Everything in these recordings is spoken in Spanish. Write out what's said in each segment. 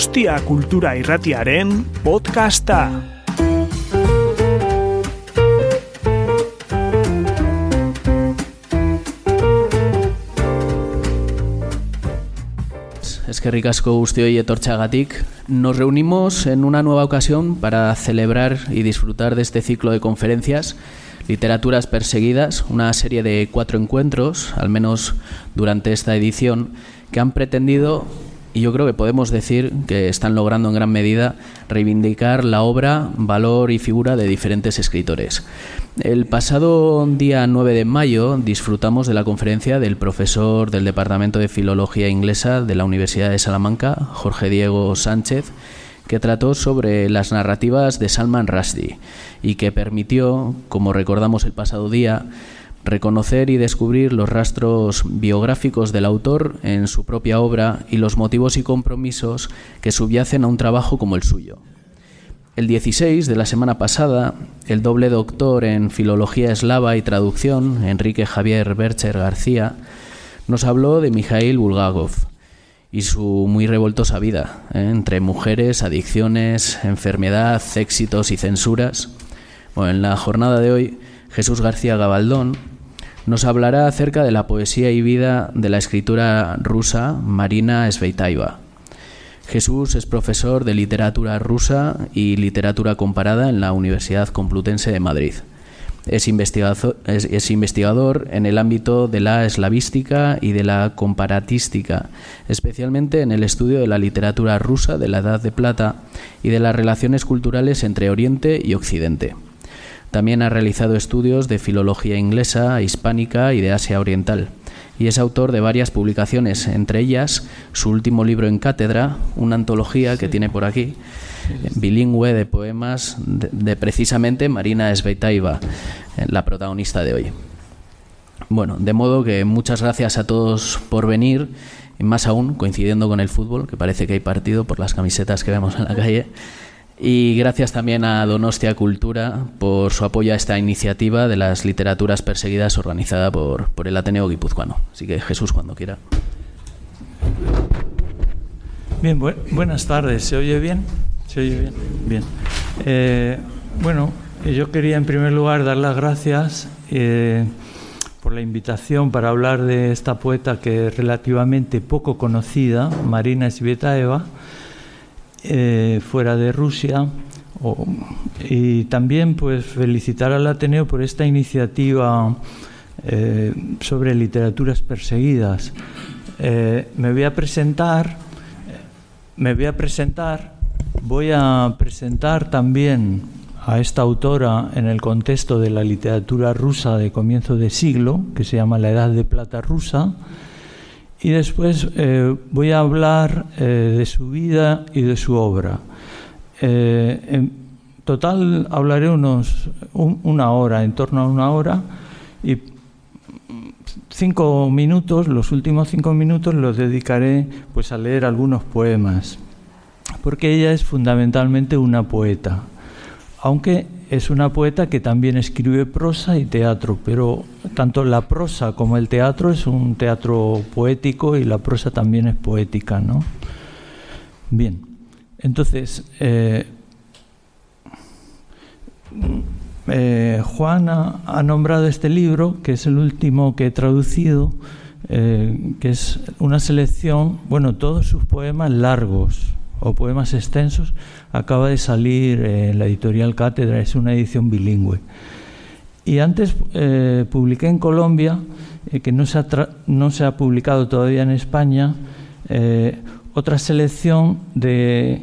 Donostia Kultura Irratiaren podcasta. Es que ricasco guztioi etortxagatik. Nos reunimos en una nueva ocasión para celebrar y disfrutar de este ciclo de conferencias Literaturas Perseguidas, una serie de cuatro encuentros, al menos durante esta edición, que han pretendido, y yo creo que podemos decir que están logrando en gran medida, reivindicar la obra, valor y figura de diferentes escritores. El pasado día 9 de mayo disfrutamos de la conferencia del profesor del Departamento de Filología Inglesa de la Universidad de Salamanca, Jorge Diego Sánchez, que trató sobre las narrativas de Salman Rushdie y que permitió, como recordamos el pasado día, reconocer y descubrir los rastros biográficos del autor en su propia obra y los motivos y compromisos que subyacen a un trabajo como el suyo. El 16 de la semana pasada, el doble doctor en Filología Eslava y Traducción, Enrique Javier Bercher García, nos habló de Mikhail Bulgakov, y su muy revoltosa vida, ¿eh? entre mujeres, adicciones, enfermedad, éxitos y censuras. Bueno, en la jornada de hoy, Jesús García Gabaldón nos hablará acerca de la poesía y vida de la escritura rusa Marina Sveitaeva. Jesús es profesor de literatura rusa y literatura comparada en la Universidad Complutense de Madrid. Es investigador, es, investigador, en el ámbito de la eslavística y de la comparatística, especialmente en el estudio de la literatura rusa de la Edad de Plata y de las relaciones culturales entre Oriente y Occidente. También ha realizado estudios de filología inglesa, hispánica y de Asia Oriental, y es autor de varias publicaciones, entre ellas su último libro en cátedra, una antología que tiene por aquí, bilingüe de poemas de, precisamente Marina Svetaeva, eh, la protagonista de hoy. Bueno, de modo que muchas gracias a todos por venir, y más aún coincidiendo con el fútbol, que parece que hay partido por las camisetas que vemos en la calle. Y gracias también a Donostia Cultura por su apoyo a esta iniciativa de las literaturas perseguidas organizada por, por el Ateneo Guipuzcoano. Así que Jesús, cuando quiera. Bien, buenas tardes. ¿Se oye bien? ¿Se oye bien? Bien. Eh, bueno, yo quería en primer lugar dar las gracias eh, por la invitación para hablar de esta poeta que es relativamente poco conocida, Marina Svetaeva, eh, fuera de Rusia. y también pues felicitar al Ateneo por esta iniciativa sobre literaturas perseguidas. me voy a presentar, me voy a presentar Voy a presentar también a esta autora en el contexto de la literatura rusa de comienzo de siglo, que se llama La Edad de Plata rusa, y después eh, voy a hablar eh, de su vida y de su obra. Eh, en total hablaré unos una hora, en torno a una hora, y cinco minutos, los últimos cinco minutos los dedicaré pues a leer algunos poemas porque ella es fundamentalmente una poeta, aunque es una poeta que también escribe prosa y teatro, pero tanto la prosa como el teatro es un teatro poético y la prosa también es poética, ¿no? Bien, entonces, eh, eh, Juan ha, nombrado este libro, que es el último que he traducido, eh, que es una selección, bueno, todos sus poemas largos, o poemas extensos, acaba de salir en la editorial Cátedra, es una edición bilingüe. Y antes eh, publiqué en Colombia, eh, que no se, ha no se ha publicado todavía en España, eh, otra selección de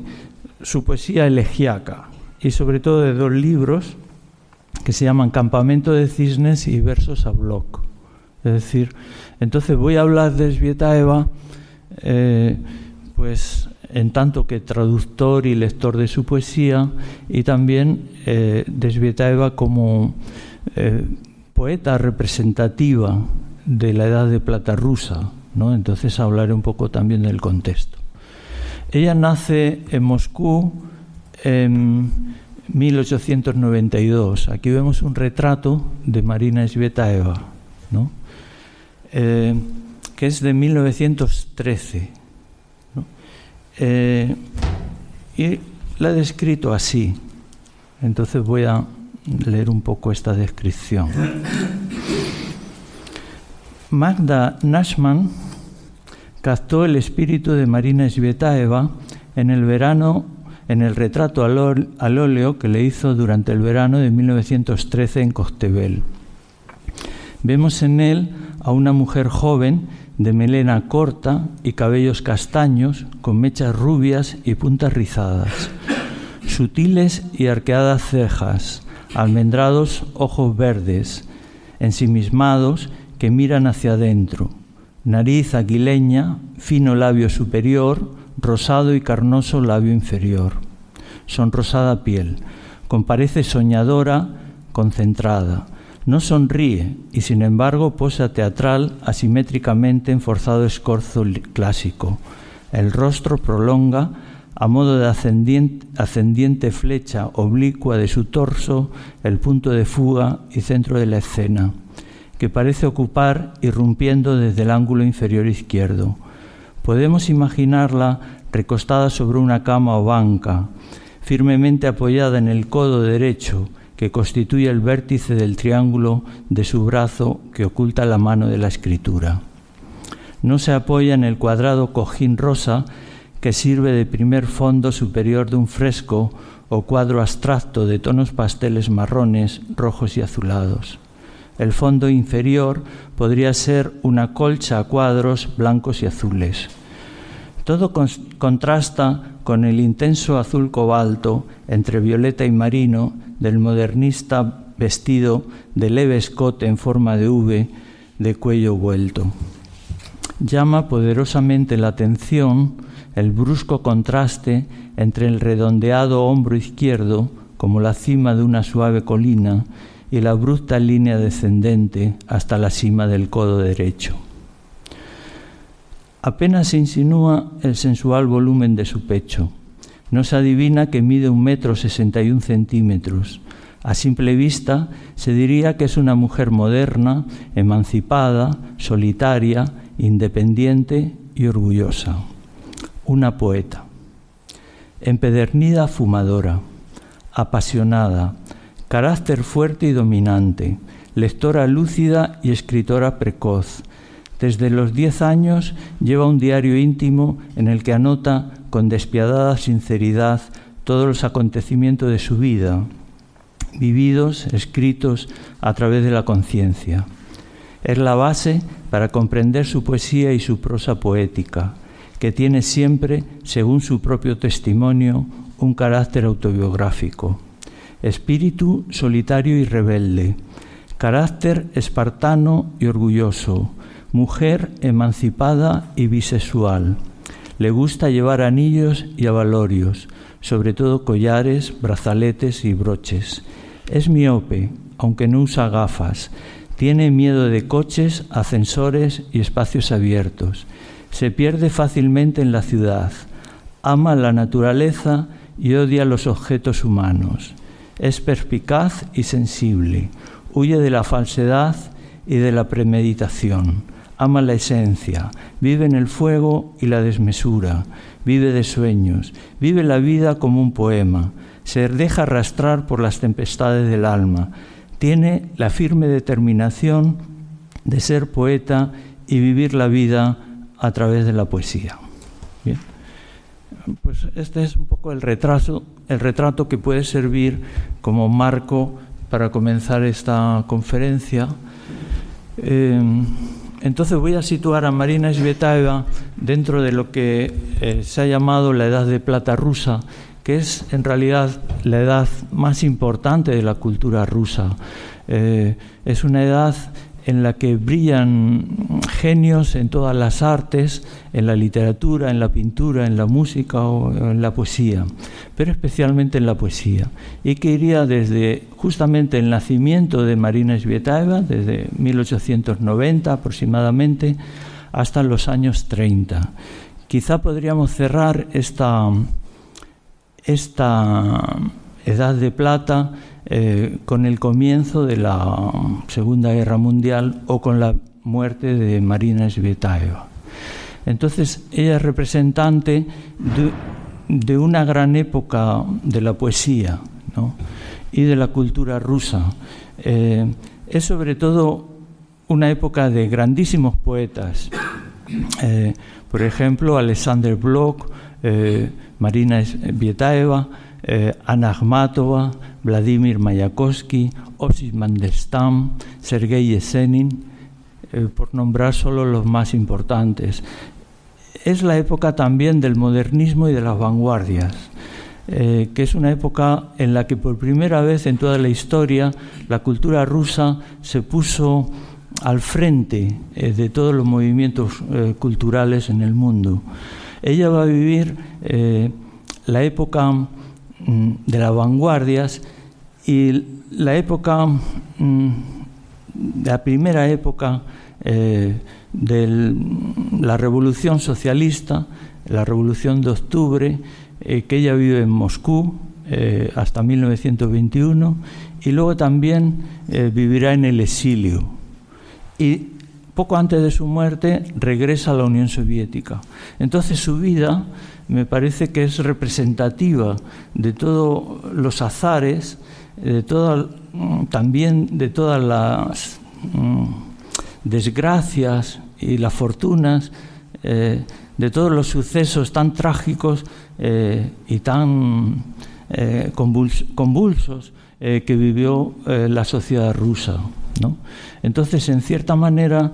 su poesía elegíaca y sobre todo de dos libros que se llaman Campamento de Cisnes y Versos a Bloc. Es decir, entonces voy a hablar de Svietaeva, pues en tanto que traductor y lector de su poesía, y también eh, de Svietaeva como eh, poeta representativa de la Edad de Plata rusa. ¿no? Entonces hablaré un poco también del contexto. Ella nace en Moscú en 1892. Aquí vemos un retrato de Marina Svietaeva, ¿no? Eh, que es de 1913. Eh, y la he descrito así. Entonces voy a leer un poco esta descripción. Magda Nashman captó el espíritu de Marina Svetaeva en el verano en el retrato al óleo que le hizo durante el verano de 1913 en Costebel. Vemos en él a una mujer joven de melena corta y cabellos castaños con mechas rubias y puntas rizadas, sutiles y arqueadas cejas, almendrados ojos verdes, ensimismados que miran hacia adentro, nariz aguileña, fino labio superior, rosado y carnoso labio inferior, sonrosada piel, con parece soñadora, concentrada, no sonríe y sin embargo posa teatral asimétricamente en forzado escorzo clásico. El rostro prolonga a modo de ascendiente, ascendiente, flecha oblicua de su torso el punto de fuga y centro de la escena, que parece ocupar irrumpiendo desde el ángulo inferior izquierdo. Podemos imaginarla recostada sobre una cama o banca, firmemente apoyada en el codo derecho, que constituye el vértice del triángulo de su brazo que oculta la mano de la escritura. No se apoya en el cuadrado cojín rosa que sirve de primer fondo superior de un fresco o cuadro abstracto de tonos pasteles marrones, rojos y azulados. El fondo inferior podría ser una colcha a cuadros blancos y azules. Todo contrasta con el intenso azul cobalto entre violeta y marino del modernista vestido de leve escote en forma de V de cuello vuelto. Llama poderosamente la atención el brusco contraste entre el redondeado hombro izquierdo, como la cima de una suave colina, y la abrupta línea descendente hasta la cima del codo derecho. Apenas se insinúa el sensual volumen de su pecho, no se adivina que mide un metro sesenta y un centímetros. A simple vista se diría que es una mujer moderna, emancipada, solitaria, independiente y orgullosa. Una poeta. Empedernida fumadora, apasionada, carácter fuerte y dominante, lectora lúcida y escritora precoz. Desde los diez años lleva un diario íntimo en el que anota con despiadada sinceridad todos los acontecimientos de su vida, vividos, escritos a través de la conciencia. Es la base para comprender su poesía y su prosa poética, que tiene siempre, según su propio testimonio, un carácter autobiográfico. Espíritu solitario y rebelde, carácter espartano y orgulloso, mujer emancipada y bisexual le gusta llevar anillos y avalorios, sobre todo collares, brazaletes y broches. Es miope, aunque no usa gafas. Tiene miedo de coches, ascensores y espacios abiertos. Se pierde fácilmente en la ciudad. Ama la naturaleza y odia los objetos humanos. Es perspicaz y sensible. Huye de la falsedad y de la premeditación ama la esencia, vive en el fuego y la desmesura, vive de sueños, vive la vida como un poema, se deja arrastrar por las tempestades del alma, tiene la firme determinación de ser poeta y vivir la vida a través de la poesía. Bien. Pues este es un poco el retraso, el retrato que puede servir como marco para comenzar esta conferencia. Eh, entonces voy a situar a Marina Svetaeva dentro de lo que eh, se ha llamado la edad de plata rusa, que es en realidad la edad más importante de la cultura rusa. Eh, es una edad en la que brillan genios en todas las artes, en la literatura, en la pintura, en la música o en la poesía, pero especialmente en la poesía, y que iría desde justamente el nacimiento de Marina Svetaeva, desde 1890 aproximadamente, hasta los años 30. Quizá podríamos cerrar esta, esta edad de plata eh, con el comienzo de la Segunda Guerra Mundial o con la muerte de Marina Svetaeva. Entonces, ella es representante de, una gran época de la poesía y de la cultura rusa. Eh, es sobre todo una época de grandísimos poetas. Eh, por ejemplo, Alexander Blok, eh, Marina Vietaeva, eh, Anna Akhmatova, Vladimir Mayakovsky, Osip Mandelstam, Sergei Yesenin, eh, por nombrar solo los más importantes. Es la época también del modernismo y de las vanguardias. Eh, que es una época en la que por primera vez en toda la historia la cultura rusa se puso al frente de todos los movimientos culturales en el mundo. Ella va a vivir la época de las vanguardias y la época, mm, la primera época eh, de la revolución socialista, la revolución de octubre, eh, que ella vive en Moscú eh, hasta 1921 y luego también vivirá en el exilio. Y poco antes de su muerte regresa a la Unión Soviética. Entonces su vida me parece que es representativa de todos los azares, de mm, también de todas las mm, desgracias y las fortunas, eh, de todos los sucesos tan trágicos eh, y tan eh, convulsos que vivió la sociedad rusa. Entonces, en cierta manera,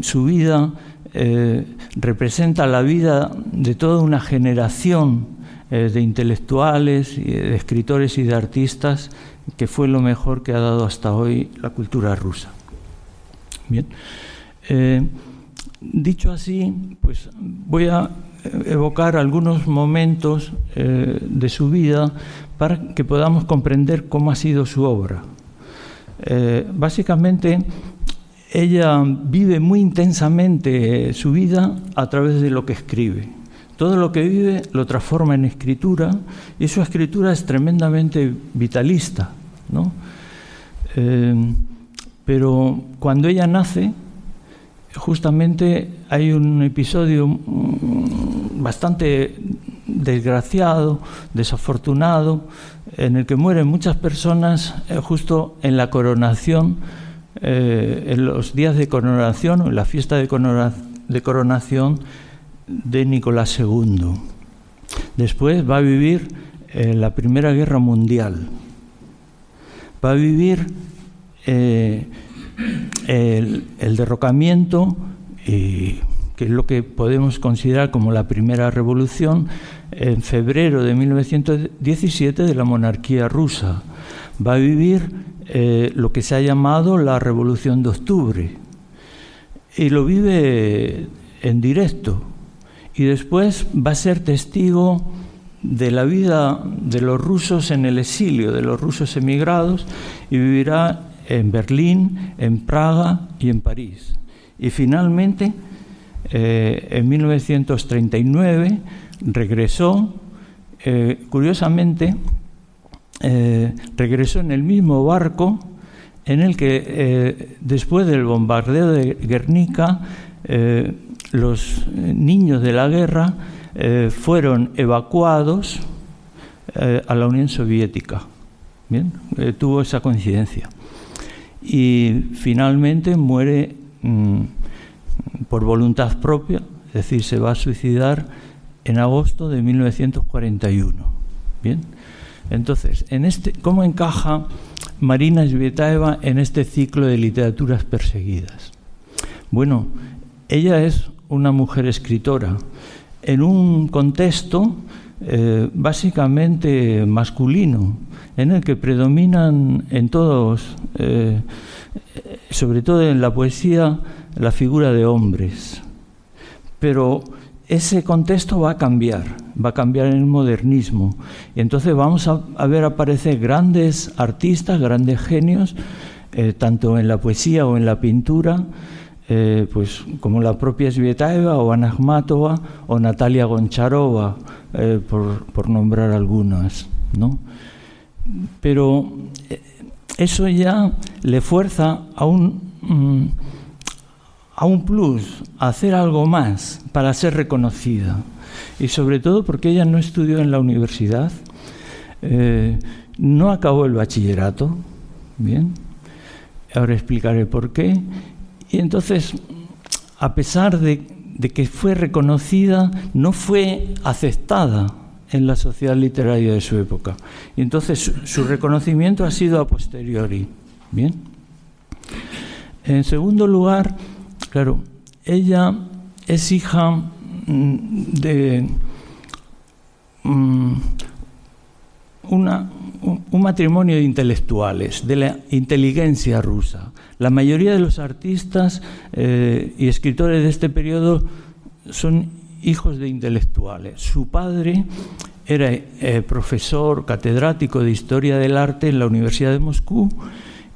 su vida eh, representa la vida de toda una generación eh, de intelectuales, de escritores y de artistas que fue lo mejor que ha dado hasta hoy la cultura rusa. Bien. Eh, dicho así, pues voy a evocar algunos momentos de su vida para que podamos comprender cómo ha sido su obra. básicamente, ella vive muy intensamente su vida a través de lo que escribe. Todo lo que vive lo transforma en escritura y su escritura es tremendamente vitalista. ¿no? Eh, pero cuando ella nace, justamente hay un episodio mm, bastante desgraciado, desafortunado, en el que mueren muchas personas eh, justo en la coronación eh, en los días de coronación en la fiesta de, coronación de Nicolás II. Después va a vivir eh, la Primera Guerra Mundial. Va a vivir eh, el, derrocamiento, que es lo que podemos considerar como la primera revolución, en febrero de 1917 de la monarquía rusa. Va a vivir eh, lo que se ha llamado la Revolución de Octubre. Y lo vive en directo. Y después va a ser testigo de la vida de los rusos en el exilio, de los rusos emigrados, y vivirá en Berlín, en Praga y en París. Y finalmente, eh, en 1939, regresó, eh, curiosamente, eh, regresó en el mismo barco en el que eh, después del bombardeo de Guernica eh, los niños de la guerra fueron evacuados a la Unión Soviética. Bien, tuvo esa coincidencia. Y finalmente muere mm, por voluntad propia, es decir, se va a suicidar en agosto de 1941. Bien. Entonces, en este, ¿cómo encaja Marina Zvetaeva en este ciclo de literaturas perseguidas? Bueno, ella es una mujer escritora en un contexto eh, básicamente masculino, en el que predominan en todos, eh, sobre todo en la poesía, la figura de hombres. Pero ese contexto va a cambiar, va a cambiar en el modernismo. Y entonces vamos a, ver aparecer grandes artistas, grandes genios, eh, tanto en la poesía o en la pintura, eh, pues como la propia Svietaeva o Ana Akhmatova o Natalia Goncharova, eh, por, nombrar algunas. ¿no? Pero eso ya le fuerza a un, mm, a un plus, a hacer algo más para ser reconocida. Y sobre todo porque ella no estudió en la universidad, eh, no acabó el bachillerato, bien, ahora explicaré por qué. Y entonces, a pesar de, que fue reconocida, no fue aceptada en la sociedad literaria de su época. Y entonces su, su reconocimiento ha sido a posteriori. Bien. En segundo lugar, Claro, ella es hija mm, de mm, un matrimonio de intelectuales, de la inteligencia rusa. La mayoría de los artistas eh, y escritores de este periodo son hijos de intelectuales. Su padre era eh, profesor catedrático de historia del arte en la Universidad de Moscú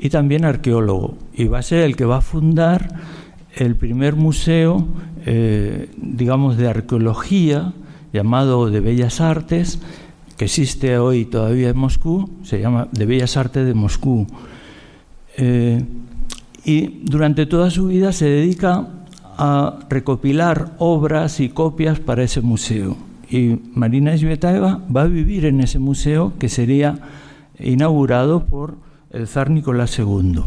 y también arqueólogo. Y va a ser el que va a fundar el primer museo, eh, digamos, de arqueología, llamado de Bellas Artes, que existe hoy todavía en Moscú, se llama de Bellas Artes de Moscú. Eh, y durante toda su vida se dedica a recopilar obras y copias para ese museo. Y Marina Svetaeva va a vivir en ese museo que sería inaugurado por el zar Nicolás II.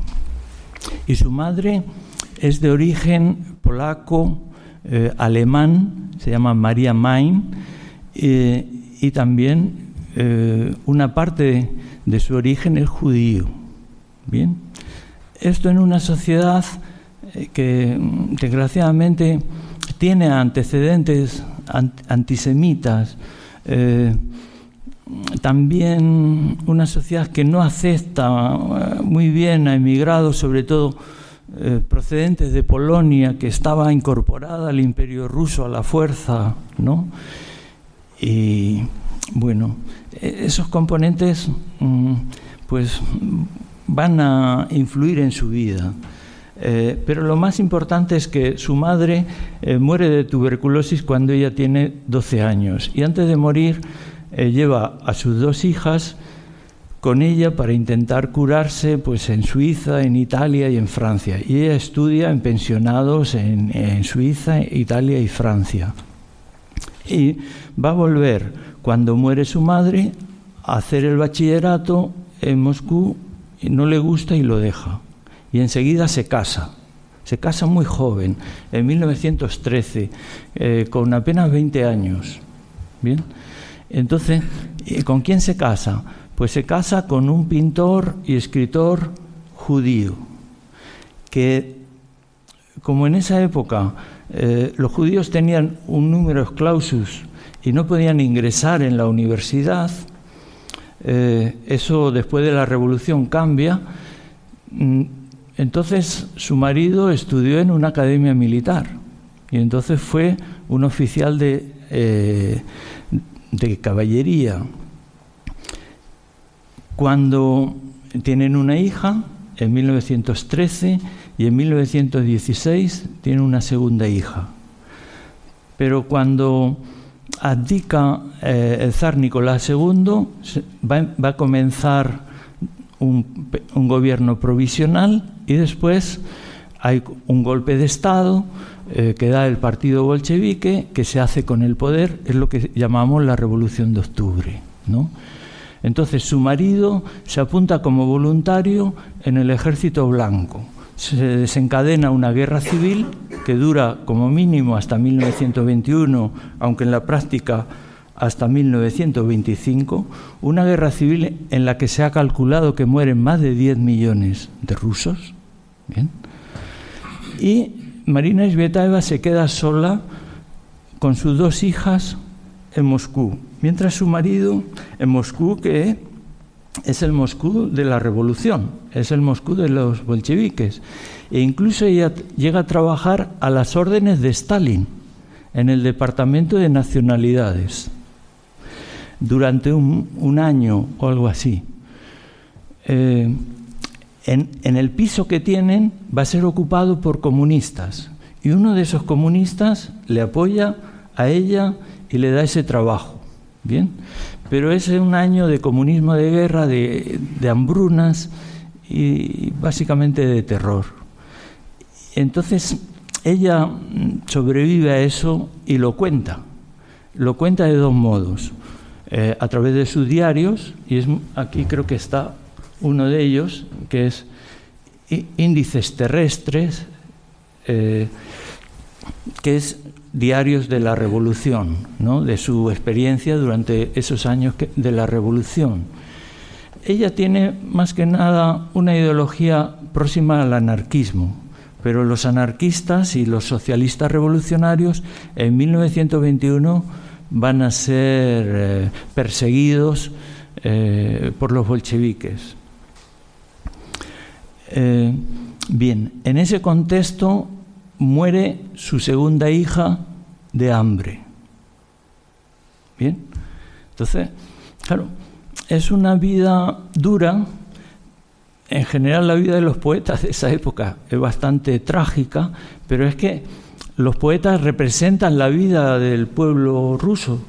Y su madre es de origen polaco, eh, alemán, se llama María Main, eh, y también eh, una parte de su origen es judío. Bien, esto en una sociedad que desgraciadamente tiene antecedentes antisemitas, también una sociedad que no acepta muy bien a emigrados, sobre todo eh, procedentes de Polonia, que estaba incorporada al imperio ruso a la fuerza, ¿no? Y bueno, e-, esos componentes mm, pues van a influir en su vida. Eh, pero lo más importante es que su madre eh, muere de tuberculosis cuando ella tiene 12 años y antes de morir lleva a sus dos hijas con ella para intentar curarse pues en Suiza, en Italia y en Francia. Y ella estudia en pensionados en, Suiza, Italia y Francia. Y va a volver cuando muere su madre a hacer el bachillerato en Moscú no le gusta y lo deja. Y enseguida se casa. Se casa muy joven, en 1913, eh, con apenas 20 años. ¿Bien? Entonces, ¿con quién se casa? Pues se casa con un pintor y escritor judío, que como en esa época eh, los judíos tenían un número clausus y no podían ingresar en la universidad, eh, eso después de la revolución cambia, mm, entonces su marido estudió en una academia militar y entonces fue un oficial de, eh, de caballería cuando tienen una hija, en 1913, y en 1916 tienen una segunda hija. Pero cuando abdica eh, el zar Nicolás II, va, a comenzar un, gobierno provisional y después hay un golpe de Estado eh, que da el partido bolchevique, que se hace con el poder, es lo que llamamos la Revolución de Octubre. ¿no? Entonces su marido se apunta como voluntario en el ejército blanco. Se desencadena una guerra civil que dura como mínimo hasta 1921, aunque en la práctica hasta 1925, una guerra civil en la que se ha calculado que mueren más de 10 millones de rusos. Y Marina Svetaeva se queda sola con sus dos hijas en Moscú, mientras su marido en Moscú, que es el Moscú de la revolución, es el Moscú de los bolcheviques, e incluso ella llega a trabajar a las órdenes de Stalin en el Departamento de Nacionalidades durante un, año o algo así. Eh, en, en el piso que tienen va a ser ocupado por comunistas y uno de esos comunistas le apoya a ella y le da ese trabajo. Bien, pero es un año de comunismo de guerra, de, hambrunas y básicamente de terror. Entonces, ella sobrevive a eso y lo cuenta. Lo cuenta de dos modos. Eh, a través de sus diarios, y es, aquí creo que está uno de ellos, que es Índices Terrestres, eh, que es diarios de la revolución, ¿no? de su experiencia durante esos años de la revolución. Ella tiene más que nada una ideología próxima al anarquismo, pero los anarquistas y los socialistas revolucionarios en 1921 van a ser eh, perseguidos eh, por los bolcheviques. Eh, bien, en ese contexto muere su segunda hija de hambre. Bien, entonces, claro, es una vida dura. En general la vida de los poetas de esa época es bastante trágica, pero es que los poetas representan la vida del pueblo ruso.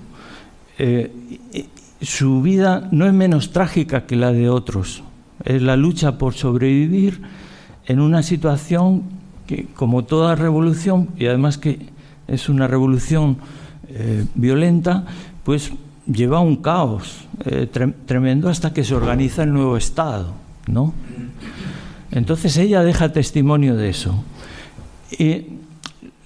Eh, su vida no es menos trágica que la de otros. Es la lucha por sobrevivir en una situación como toda revolución, y además que es una revolución eh, violenta, pues lleva un caos eh, tremendo hasta que se organiza el nuevo Estado, ¿no? Entonces ella deja testimonio de eso. Y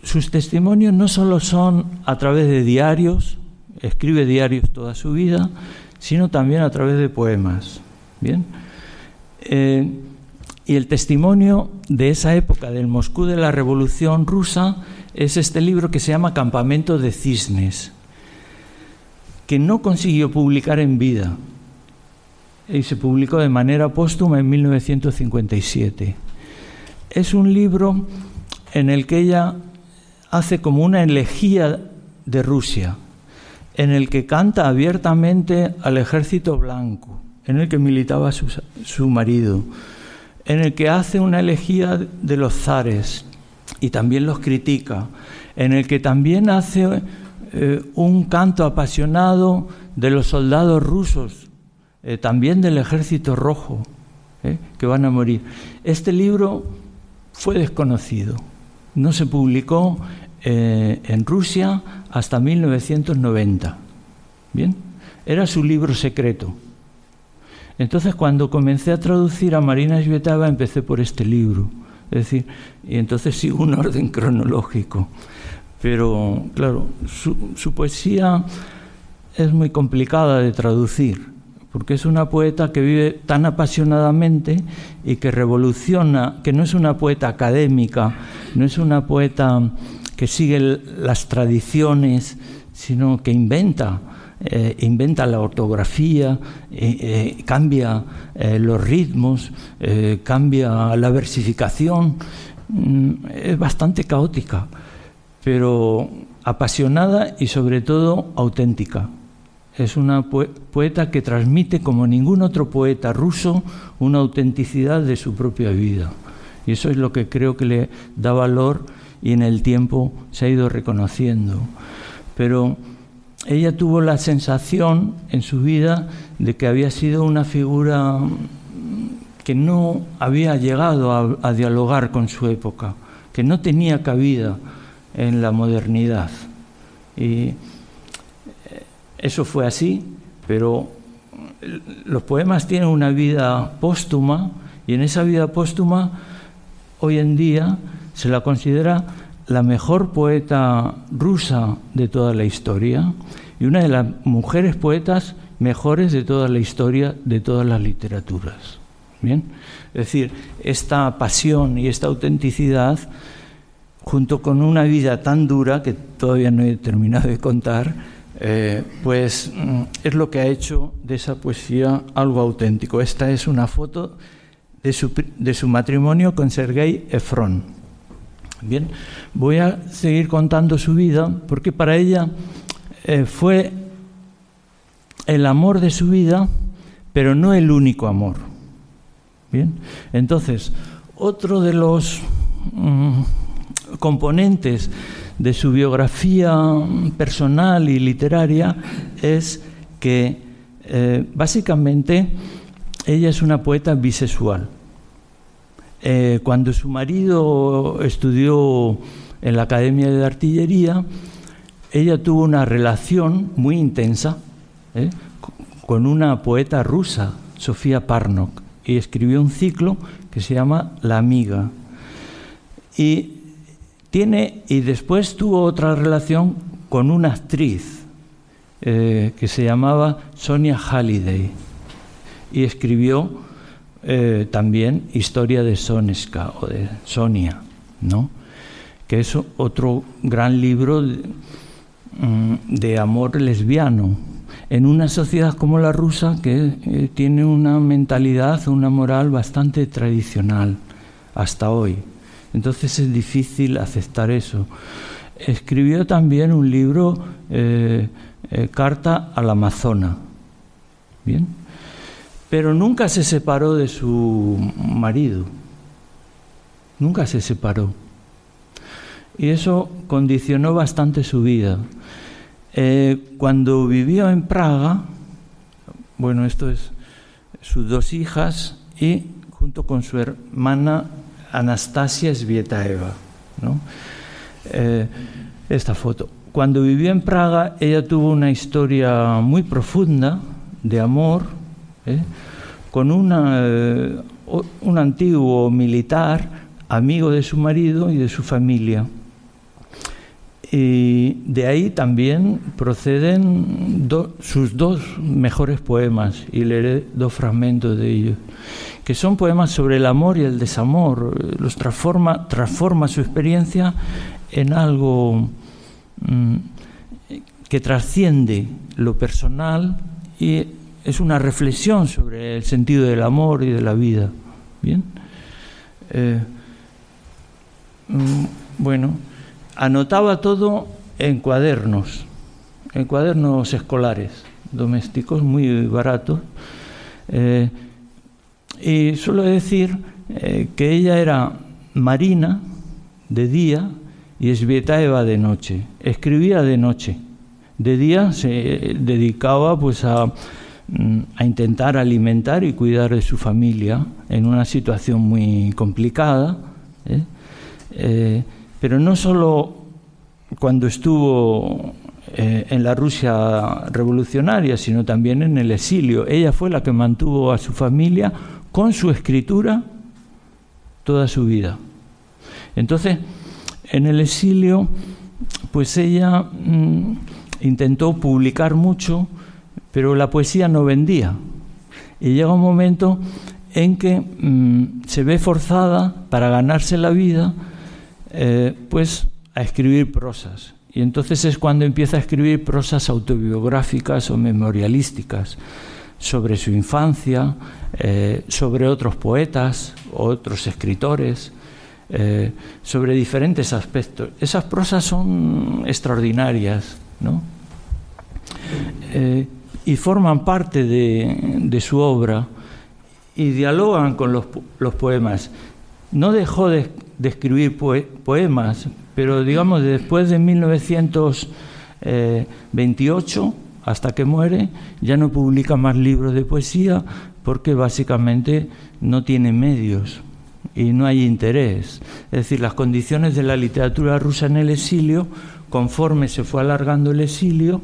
sus testimonios no solo son a través de diarios, escribe diarios toda su vida, sino también a través de poemas. Bien. Eh, y el testimonio de esa época, del Moscú de la Revolución Rusa, es este libro que se llama Campamento de Cisnes, que no consiguió publicar en vida y se publicó de manera póstuma en 1957. Es un libro en el que ella hace como una elegía de Rusia, en el que canta abiertamente al ejército blanco, en el que militaba su, su marido, en el que hace una elegía de los zares y también los critica, en el que también hace eh, un canto apasionado de los soldados rusos, eh, también del ejército rojo, eh, que van a morir. Este libro fue desconocido, no se publicó en Rusia hasta 1990. Bien, era su libro secreto. Entonces, cuando comencé a traducir a Marina Svetava, empecé por este libro. Es decir, y entonces sigo un orden cronológico. Pero, claro, su, poesía es muy complicada de traducir, porque es una poeta que vive tan apasionadamente y que revoluciona, que no es una poeta académica, no es una poeta que sigue las tradiciones, sino que inventa eh, inventa la ortografía, eh, eh, cambia los ritmos, cambia la versificación. Mm, es bastante caótica, pero apasionada y sobre todo auténtica. Es una poeta que transmite como ningún otro poeta ruso una autenticidad de su propia vida. Y eso es lo que creo que le da valor y en el tiempo se ha ido reconociendo. Pero ella tuvo la sensación en su vida de que había sido una figura que no había llegado a, dialogar con su época, que no tenía cabida en la modernidad. Y eh, eso fue así, pero los poemas tienen una vida póstuma y en esa vida póstuma hoy en día se la considera la mejor poeta rusa de toda la historia y una de las mujeres poetas mejores de toda la historia de todas las literaturas. Bien, es decir, esta pasión y esta autenticidad, junto con una vida tan dura que todavía no he terminado de contar, eh, pues mm, es lo que ha hecho de esa poesía algo auténtico. Esta es una foto de su, de su matrimonio con Sergei Efron. Bien, voy a seguir contando su vida porque para ella eh, fue el amor de su vida, pero no el único amor. Bien, entonces, otro de los mm, componentes de su biografía personal y literaria es que eh, básicamente ella es una poeta bisexual. Eh, cuando su marido estudió en la Academia de Artillería, ella tuvo una relación muy intensa ¿eh? con una poeta rusa, Sofía Parnok, y escribió un ciclo que se llama La amiga. Y tiene y después tuvo otra relación con una actriz eh, que se llamaba Sonia Halliday y escribió eh, también Historia de Soneska o de Sonia, ¿no? que es otro gran libro mm, de, amor lesbiano en una sociedad como la rusa que eh, tiene una mentalidad, una moral bastante tradicional hasta hoy. Entonces es difícil aceptar eso. Escribió también un libro, eh, Carta al Amazona. Bien. Pero nunca se separó de su marido. Nunca se separó. Y eso condicionó bastante su vida. Eh, cuando vivió en Praga, bueno, esto es sus dos hijas y junto con su hermana Anastasia Svietaeva. ¿no? Eh, esta foto. Cuando vivió en Praga, ella tuvo una historia muy profunda de amor ¿eh? con eh, un antiguo militar, amigo de su marido y de su familia. Y de ahí también proceden sus dos mejores poemas, y leeré dos fragmentos de ellos que son poemas sobre el amor y el desamor. Los transforma, transforma su experiencia en algo mm, que trasciende lo personal y es una reflexión sobre el sentido del amor y de la vida. Bien. Eh, mm, bueno, anotaba todo en cuadernos, en cuadernos escolares, domésticos, muy baratos. Eh, y suelo decir eh, que ella era marina de día y Svietaeva de noche. Escribía de noche. De día se dedicaba pues a, a, intentar alimentar y cuidar de su familia en una situación muy complicada. ¿eh? Eh, pero no solo cuando estuvo en la Rusia revolucionaria, sino también en el exilio. Ella fue la que mantuvo a su familia con su escritura toda su vida. Entonces, en el exilio, pues ella mm, intentó publicar mucho, pero la poesía no vendía. Y llega un momento en que mm, se ve forzada para ganarse la vida, eh, pues a escribir prosas. Y entonces es cuando empieza a escribir prosas autobiográficas o memorialísticas sobre su infancia, eh, sobre otros poetas, otros escritores, eh, sobre diferentes aspectos. Esas prosas son extraordinarias, ¿no? Y forman parte de, su obra y dialogan con los, poemas. No dejó de, escribir poemas, pero digamos después de 1928 hasta que muere, ya no publica más libros de poesía porque básicamente no tiene medios y no hay interés. Es decir, las condiciones de la literatura rusa en el exilio, conforme se fue alargando el exilio,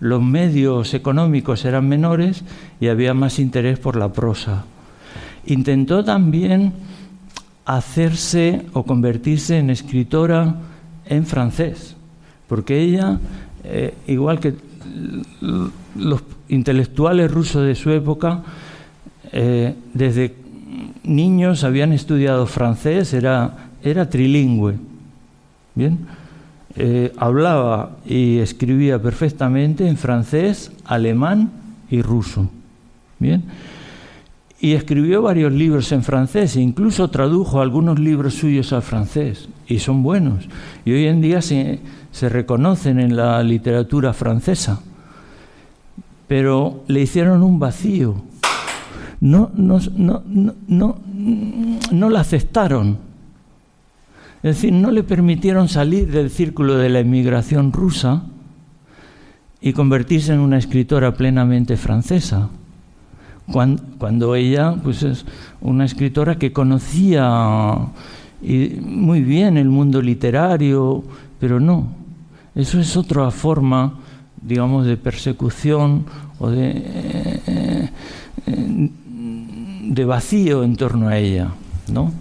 los medios económicos eran menores y había más interés por la prosa. Intentó también hacerse o convertirse en escritora en francés, porque ella, eh, igual que los intelectuales rusos de su época, eh, desde niños habían estudiado francés, era, era trilingüe. Bien, eh, hablaba y escribía perfectamente en francés, alemán y ruso. Bien, y escribió varios libros en francés e incluso tradujo algunos libros suyos al francés y son buenos. Y hoy en día se, reconocen en la literatura francesa, pero le hicieron un vacío. No, no, no, no, no la aceptaron. Es decir, no le permitieron salir del círculo de la inmigración rusa y convertirse en una escritora plenamente francesa. Cuando, ella pues es una escritora que conocía muy bien el mundo literario, pero no. Eso es otra forma, digamos, de persecución o de, eh, eh, de vacío en torno a ella, ¿no?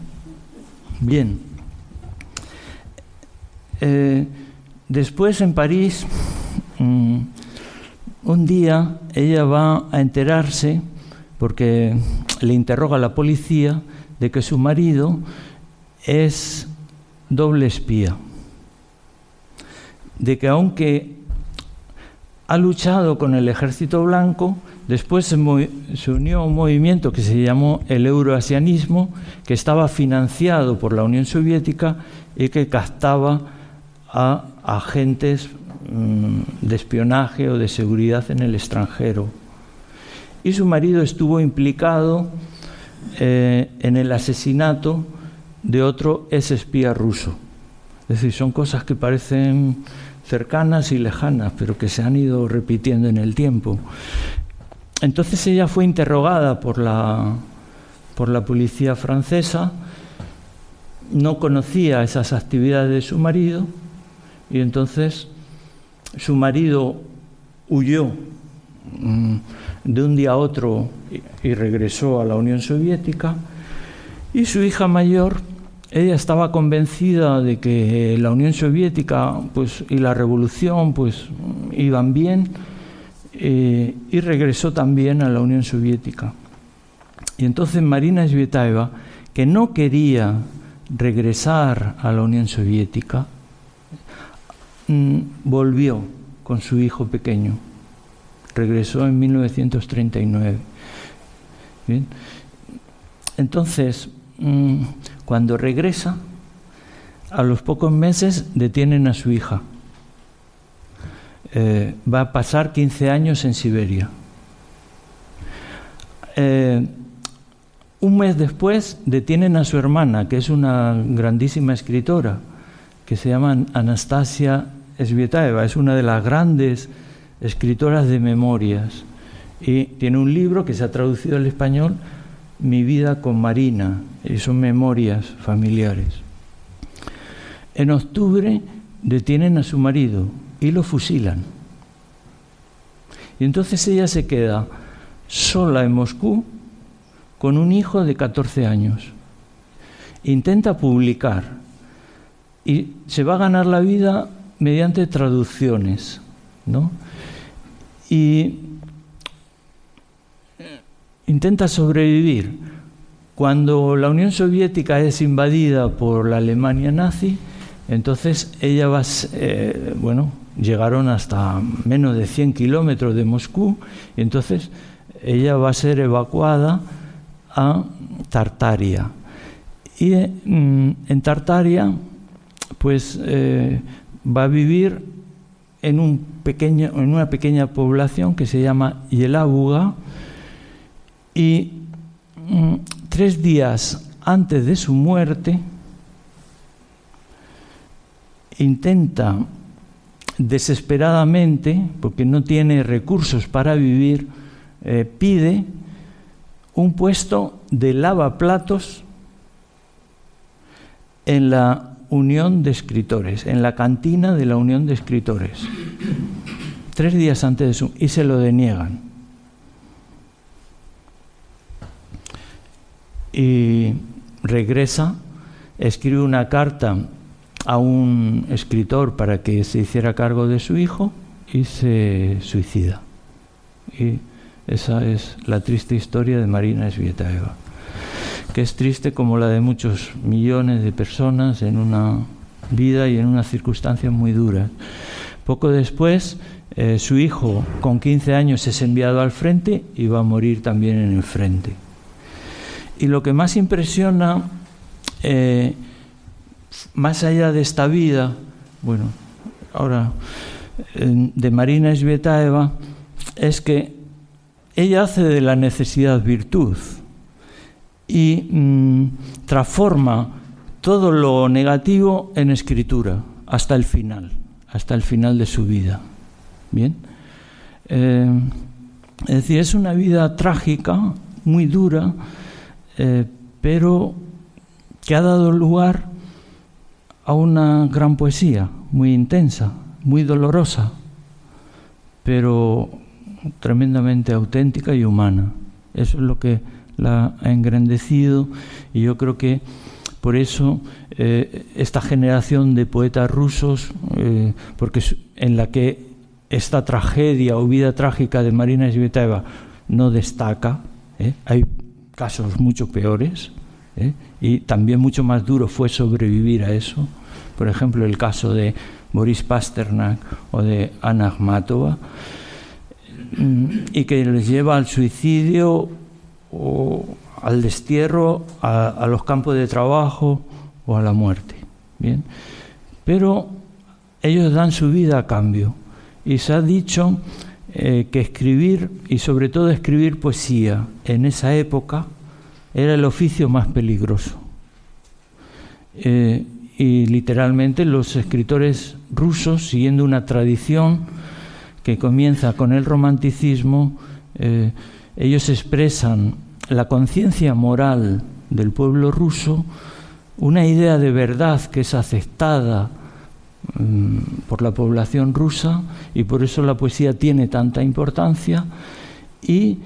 Bien. Eh, después en París, mm, un día ella va a enterarse, porque le interroga a la policía, de que su marido es doble espía, de que aunque ha luchado con el ejército blanco, después se, unió a un movimiento que se llamó el euroasianismo, que estaba financiado por la Unión Soviética y que captaba a agentes mm, de espionaje o de seguridad en el extranjero. Y su marido estuvo implicado eh, en el asesinato de otro ex espía ruso. Es decir, son cosas que parecen cercanas y lejanas, pero que se han ido repitiendo en el tiempo. Entonces ella fue interrogada por la, por la policía francesa, no conocía esas actividades de su marido y entonces su marido huyó mm, de un día a otro y regresó a la Unión Soviética y su hija mayor ella estaba convencida de que la Unión Soviética pues, y la revolución pues, iban bien eh, y regresó también a la Unión Soviética. Y entonces Marina Svetaeva, que no quería regresar a la Unión Soviética, mm, volvió con su hijo pequeño. Regresó en 1939. Entonces, mm, cuando regresa, a los pocos meses detienen a su hija. Eh, va a pasar 15 años en Siberia. Eh, un mes después detienen a su hermana, que es una grandísima escritora, que se llama Anastasia Svietaeva, es una de las grandes escritoras de memorias. Y tiene un libro que se ha traducido al español, Mi vida con Marina, y son memorias familiares. En octubre detienen a su marido y lo fusilan. Y entonces ella se queda sola en Moscú con un hijo de 14 años. Intenta publicar y se va a ganar la vida mediante traducciones, ¿no? Y intenta sobrevivir cuando la Unión Soviética es invadida por la Alemania nazi, entonces ella va, eh, bueno, llegaron hasta menos de 100 kilómetros de Moscú, y entonces ella va a ser evacuada a Tartaria. Y mm, en Tartaria, pues eh, va a vivir en, un pequeño, en una pequeña población que se llama Yelabuga, y mm, tres días antes de su muerte, intenta desesperadamente, porque no tiene recursos para vivir, eh, pide un puesto de lavaplatos en la Unión de Escritores, en la cantina de la Unión de Escritores. Tres días antes de su... y se lo deniegan. y regresa, escribe una carta a un escritor para que se hiciera cargo de su hijo y se suicida. Y esa es la triste historia de Marina Svietaeva, que es triste como la de muchos millones de personas en una vida y en unas circunstancias muy duras. Poco después, eh, su hijo, con 15 años, es enviado al frente y va a morir también en el frente. Y lo que más impresiona, eh, más allá de esta vida, bueno, ahora de Marina Svetaeva, es que ella hace de la necesidad virtud y mm, transforma todo lo negativo en escritura hasta el final, hasta el final de su vida. Bien, eh, es decir, es una vida trágica, muy dura, eh, pero que ha dado lugar a una gran poesía, muy intensa, muy dolorosa, pero tremendamente auténtica y humana. Eso es lo que la ha engrandecido y yo creo que por eso eh, esta generación de poetas rusos, eh, porque en la que esta tragedia o vida trágica de Marina Zvetaeva no destaca, ¿eh? hay casos mucho peores, y también mucho más duro fue sobrevivir a eso. Por ejemplo, el caso de Boris Pasternak o de Anna Akhmatova, mm, y que les lleva al suicidio o al destierro, a, los campos de trabajo o a la muerte. Bien, pero ellos dan su vida a cambio. Y se ha dicho eh, que escribir, y sobre todo escribir poesía en esa época, era el oficio más peligroso. Eh, y literalmente los escritores rusos, siguiendo una tradición que comienza con el romanticismo, eh, ellos expresan la conciencia moral del pueblo ruso, una idea de verdad que es aceptada mm, por la población rusa y por eso la poesía tiene tanta importancia y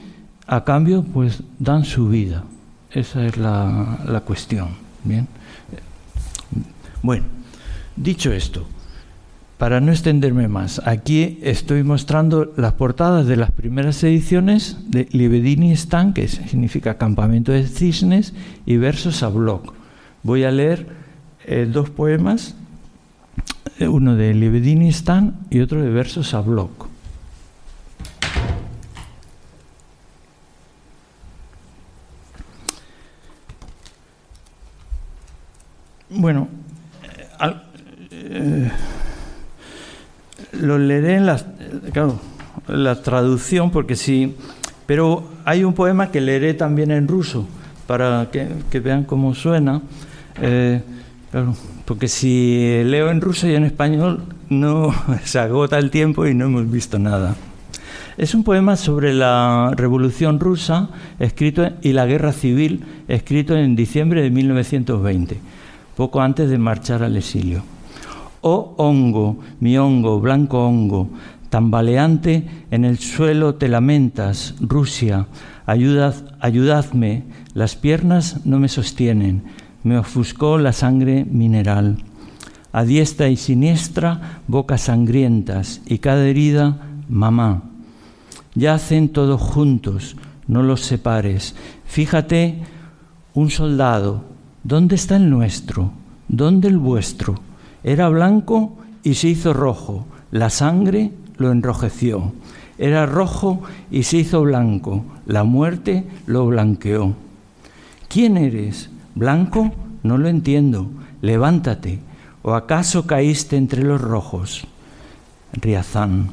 a cambio pues dan su vida. Esa es la, la cuestión. Bien. Bueno, dicho esto, para no extenderme más, aquí estoy mostrando las portadas de las primeras ediciones de Libedini Stan, que significa Campamento de Cisnes, y versos a blog. Voy a leer eh, dos poemas, eh, uno de Libedini Stan y otro de versos a blog. Bueno, eh, lo leeré en la, claro, la traducción, porque sí, pero hay un poema que leeré también en ruso, para que, vean cómo suena. Eh, porque si leo en ruso y en español, no se agota el tiempo y no hemos visto nada. Es un poema sobre la Revolución Rusa escrito y la Guerra Civil, escrito en diciembre de 1920, poco antes de marchar al exilio. Oh hongo, mi hongo, blanco hongo, tambaleante en el suelo te lamentas, Rusia, ayudad, ayudadme, las piernas no me sostienen, me ofuscó la sangre mineral. A diestra y siniestra, bocas sangrientas, y cada herida, mamá. Yacen todos juntos, no los separes. Fíjate, un soldado, ¿dónde está el nuestro? ¿Dónde el vuestro? Era blanco y se hizo rojo, la sangre lo enrojeció. Era rojo y se hizo blanco, la muerte lo blanqueó. ¿Quién eres? ¿Blanco? No lo entiendo. Levántate. ¿O acaso caíste entre los rojos? Riazán.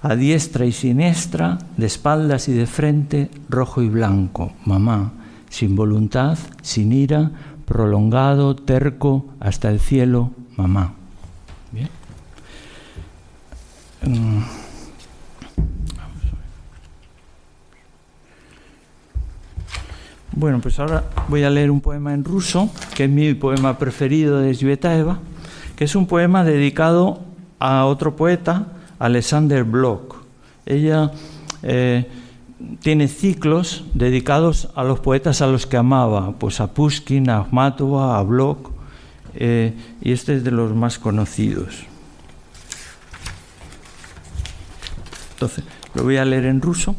A diestra y siniestra, de espaldas y de frente, rojo y blanco, mamá, sin voluntad, sin ira, prolongado, terco, hasta el cielo, mamá. Bien. Mm. Bueno, pues ahora voy a leer un poema en ruso, que es mi poema preferido de Svetaeva, que es un poema dedicado a otro poeta, Alexander Bloch. Ella eh, tiene ciclos dedicados a los poetas a los que amaba, pues a Pushkin, a Akhmatova, a Blok, eh, y este es de los más conocidos. Entonces, lo voy a leer en ruso.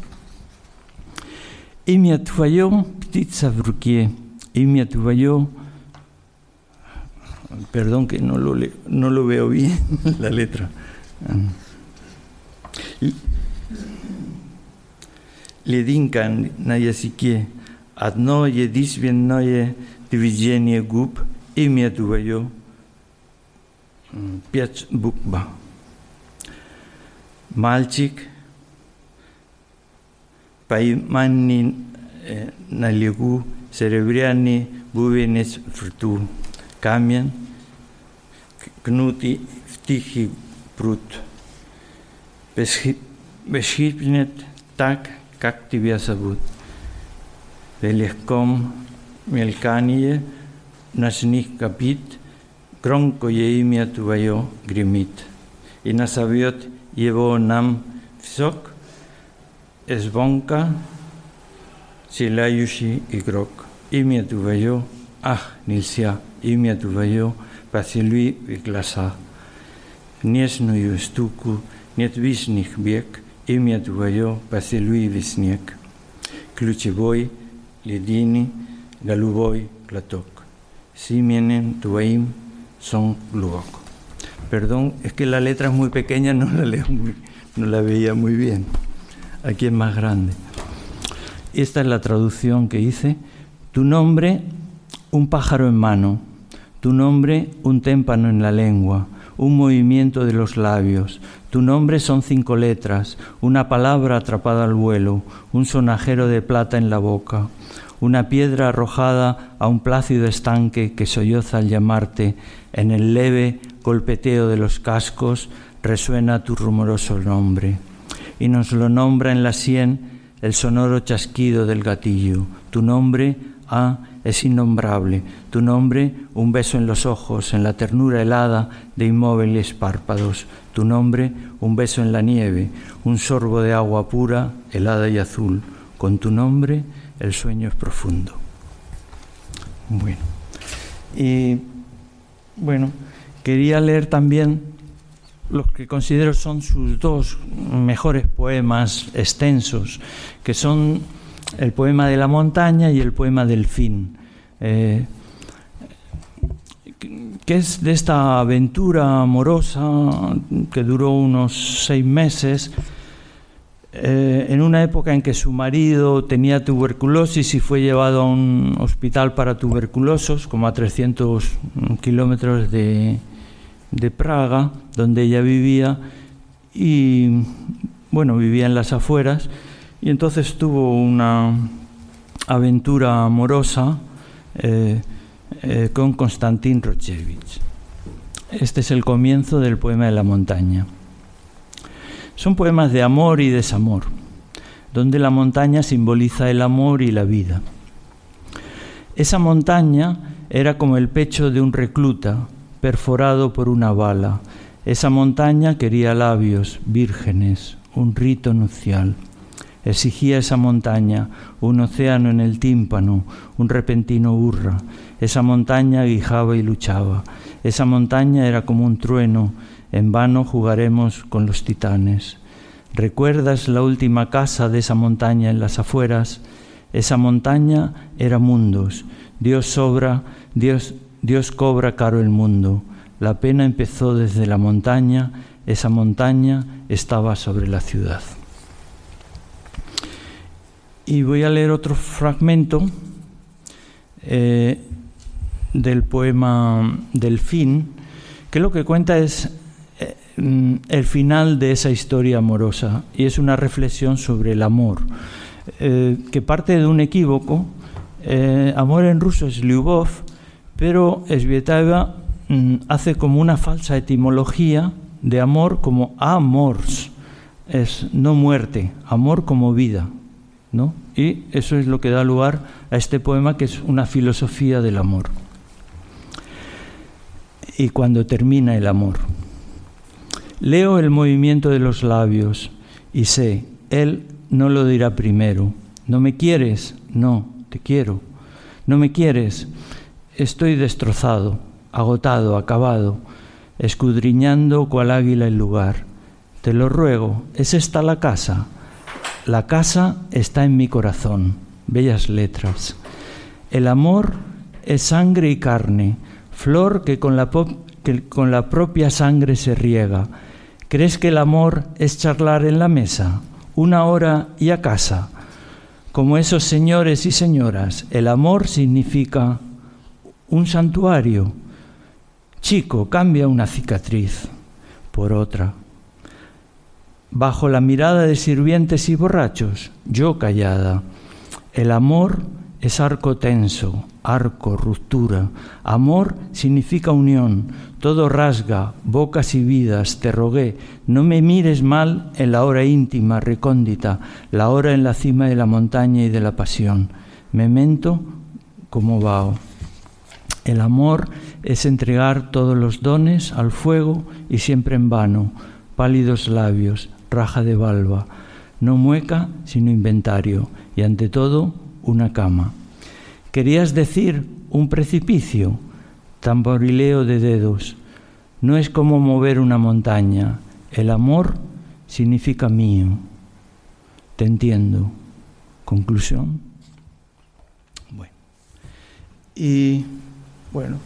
Имя твое птица в руке, имя твое... Perdón que no lo, no lo veo bien la letra. Лединка на языке, одно единственное движение губ, имя твое, пять букв. Мальчик, пойманный на легу, серебряный бубенец в рту, камень, кнутый в тихий пруд. Бесхипнет так, как тебя зовут? Велихком мелькание ночных копит, громкое имя твое гремит. И назовет его нам всок, звонко, силающий игрок. Имя твое, ах, нельзя, имя твое, поцелуй в глаза. Нежную стуку нет вишних век, imia tuvayo, pasilui visniek. Kluchevoi, lidini, galuvoi, klatok. Simienen tuvaim, son luok. Perdón, es que la letra es muy pequeña, no la veía muy bien. Aquí es más grande. Esta es la traducción que hice. Tu nombre, un pájaro en mano. Tu nombre, un témpano en la lengua, un movimiento de los labios. Tu nombre son cinco letras, una palabra atrapada al vuelo, un sonajero de plata en la boca, una piedra arrojada a un plácido estanque que solloza al llamarte, en el leve golpeteo de los cascos resuena tu rumoroso nombre. Y nos lo nombra en la sien el sonoro chasquido del gatillo. Tu nombre, es innombrable. Tu nombre, un beso en los ojos, en la ternura helada de inmóviles párpados. Tu nombre, un beso en la nieve, un sorbo de agua pura, helada y azul. Con tu nombre, el sueño es profundo. Bueno. Y bueno, quería leer también los que considero son sus dos mejores poemas extensos, que son el poema de la montaña y el poema del fin, eh, que es de esta aventura amorosa que duró unos seis meses, eh, en una época en que su marido tenía tuberculosis y fue llevado a un hospital para tuberculosos, como a 300 kilómetros de, de Praga, donde ella vivía, y bueno, vivía en las afueras, y entonces tuvo una aventura amorosa eh, eh, con Konstantin Rochevich. Este es el comienzo del poema de la montaña. Son poemas de amor y desamor, donde la montaña simboliza el amor y la vida. Esa montaña era como el pecho de un recluta perforado por una bala. Esa montaña quería labios vírgenes, un rito nupcial. Exigía esa montaña un océano en el tímpano, un repentino hurra. Esa montaña guijaba y luchaba. Esa montaña era como un trueno. En vano jugaremos con los titanes. ¿Recuerdas la última casa de esa montaña en las afueras? Esa montaña era mundos. Dios sobra, Dios, Dios cobra caro el mundo. La pena empezó desde la montaña, esa montaña estaba sobre la ciudad. Y voy a leer otro fragmento eh, del poema del fin, que lo que cuenta es eh, el final de esa historia amorosa y es una reflexión sobre el amor, eh, que parte de un equívoco. amor en ruso es Lyubov, pero Svietava mm, hace como una falsa etimología de amor como amors, es no muerte, amor como vida, Y eso es lo que da lugar a este poema que es una filosofía del amor. Y cuando termina el amor, leo el movimiento de los labios y sé, él no lo dirá primero. ¿No me quieres? No, te quiero. ¿No me quieres? Estoy destrozado, agotado, acabado, escudriñando cual águila el lugar. Te lo ruego, ¿es esta la casa? La casa está en mi corazón. Bellas letras. El amor es sangre y carne, flor que con la, propia sangre se riega. ¿Crees que el amor es charlar en la mesa, una hora y a casa? Como esos señores y señoras, el amor significa un santuario. Chico, cambia una cicatriz por otra. Bajo la mirada de sirvientes y borrachos, yo callada. El amor es arco tenso, arco, ruptura. Amor significa unión, todo rasga, bocas y vidas. Te rogué, no me mires mal en la hora íntima, recóndita, la hora en la cima de la montaña y de la pasión. Memento como vaho. El amor es entregar todos los dones al fuego y siempre en vano, pálidos labios, raja de balba, no mueca sino inventario y ante todo una cama. ¿Querías decir un precipicio? Tamborileo de dedos. No es como mover una montaña. El amor significa mío. Te entiendo. Conclusión. Bueno. Y bueno,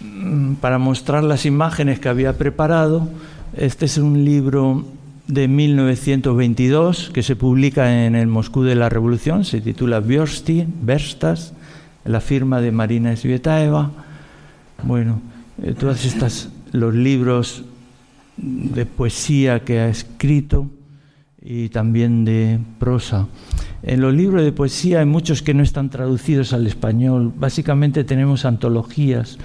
mm, para mostrar las imágenes que había preparado, este es un libro de 1922 que se publica en el Moscú de la Revolución, se titula Biorsty, Verstas, la firma de Marina Svietaeva. Bueno, eh, todas estas, los libros de poesía que ha escrito y también de prosa. En los libros de poesía hay muchos que no están traducidos al español. Básicamente tenemos antologías,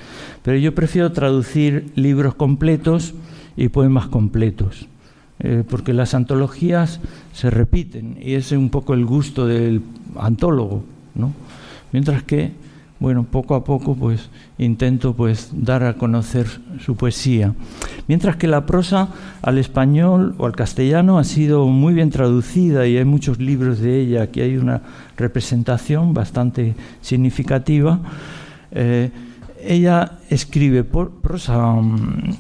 pero yo prefiero traducir libros completos y poemas completos, eh, porque las antologías se repiten y es un poco el gusto del antólogo, ¿no? Mientras que bueno, poco a poco pues intento pues dar a conocer su poesía. Mientras que la prosa al español o al castellano ha sido muy bien traducida y hay muchos libros de ella, aquí hay una representación bastante significativa. Eh, ella escribe prosa mm,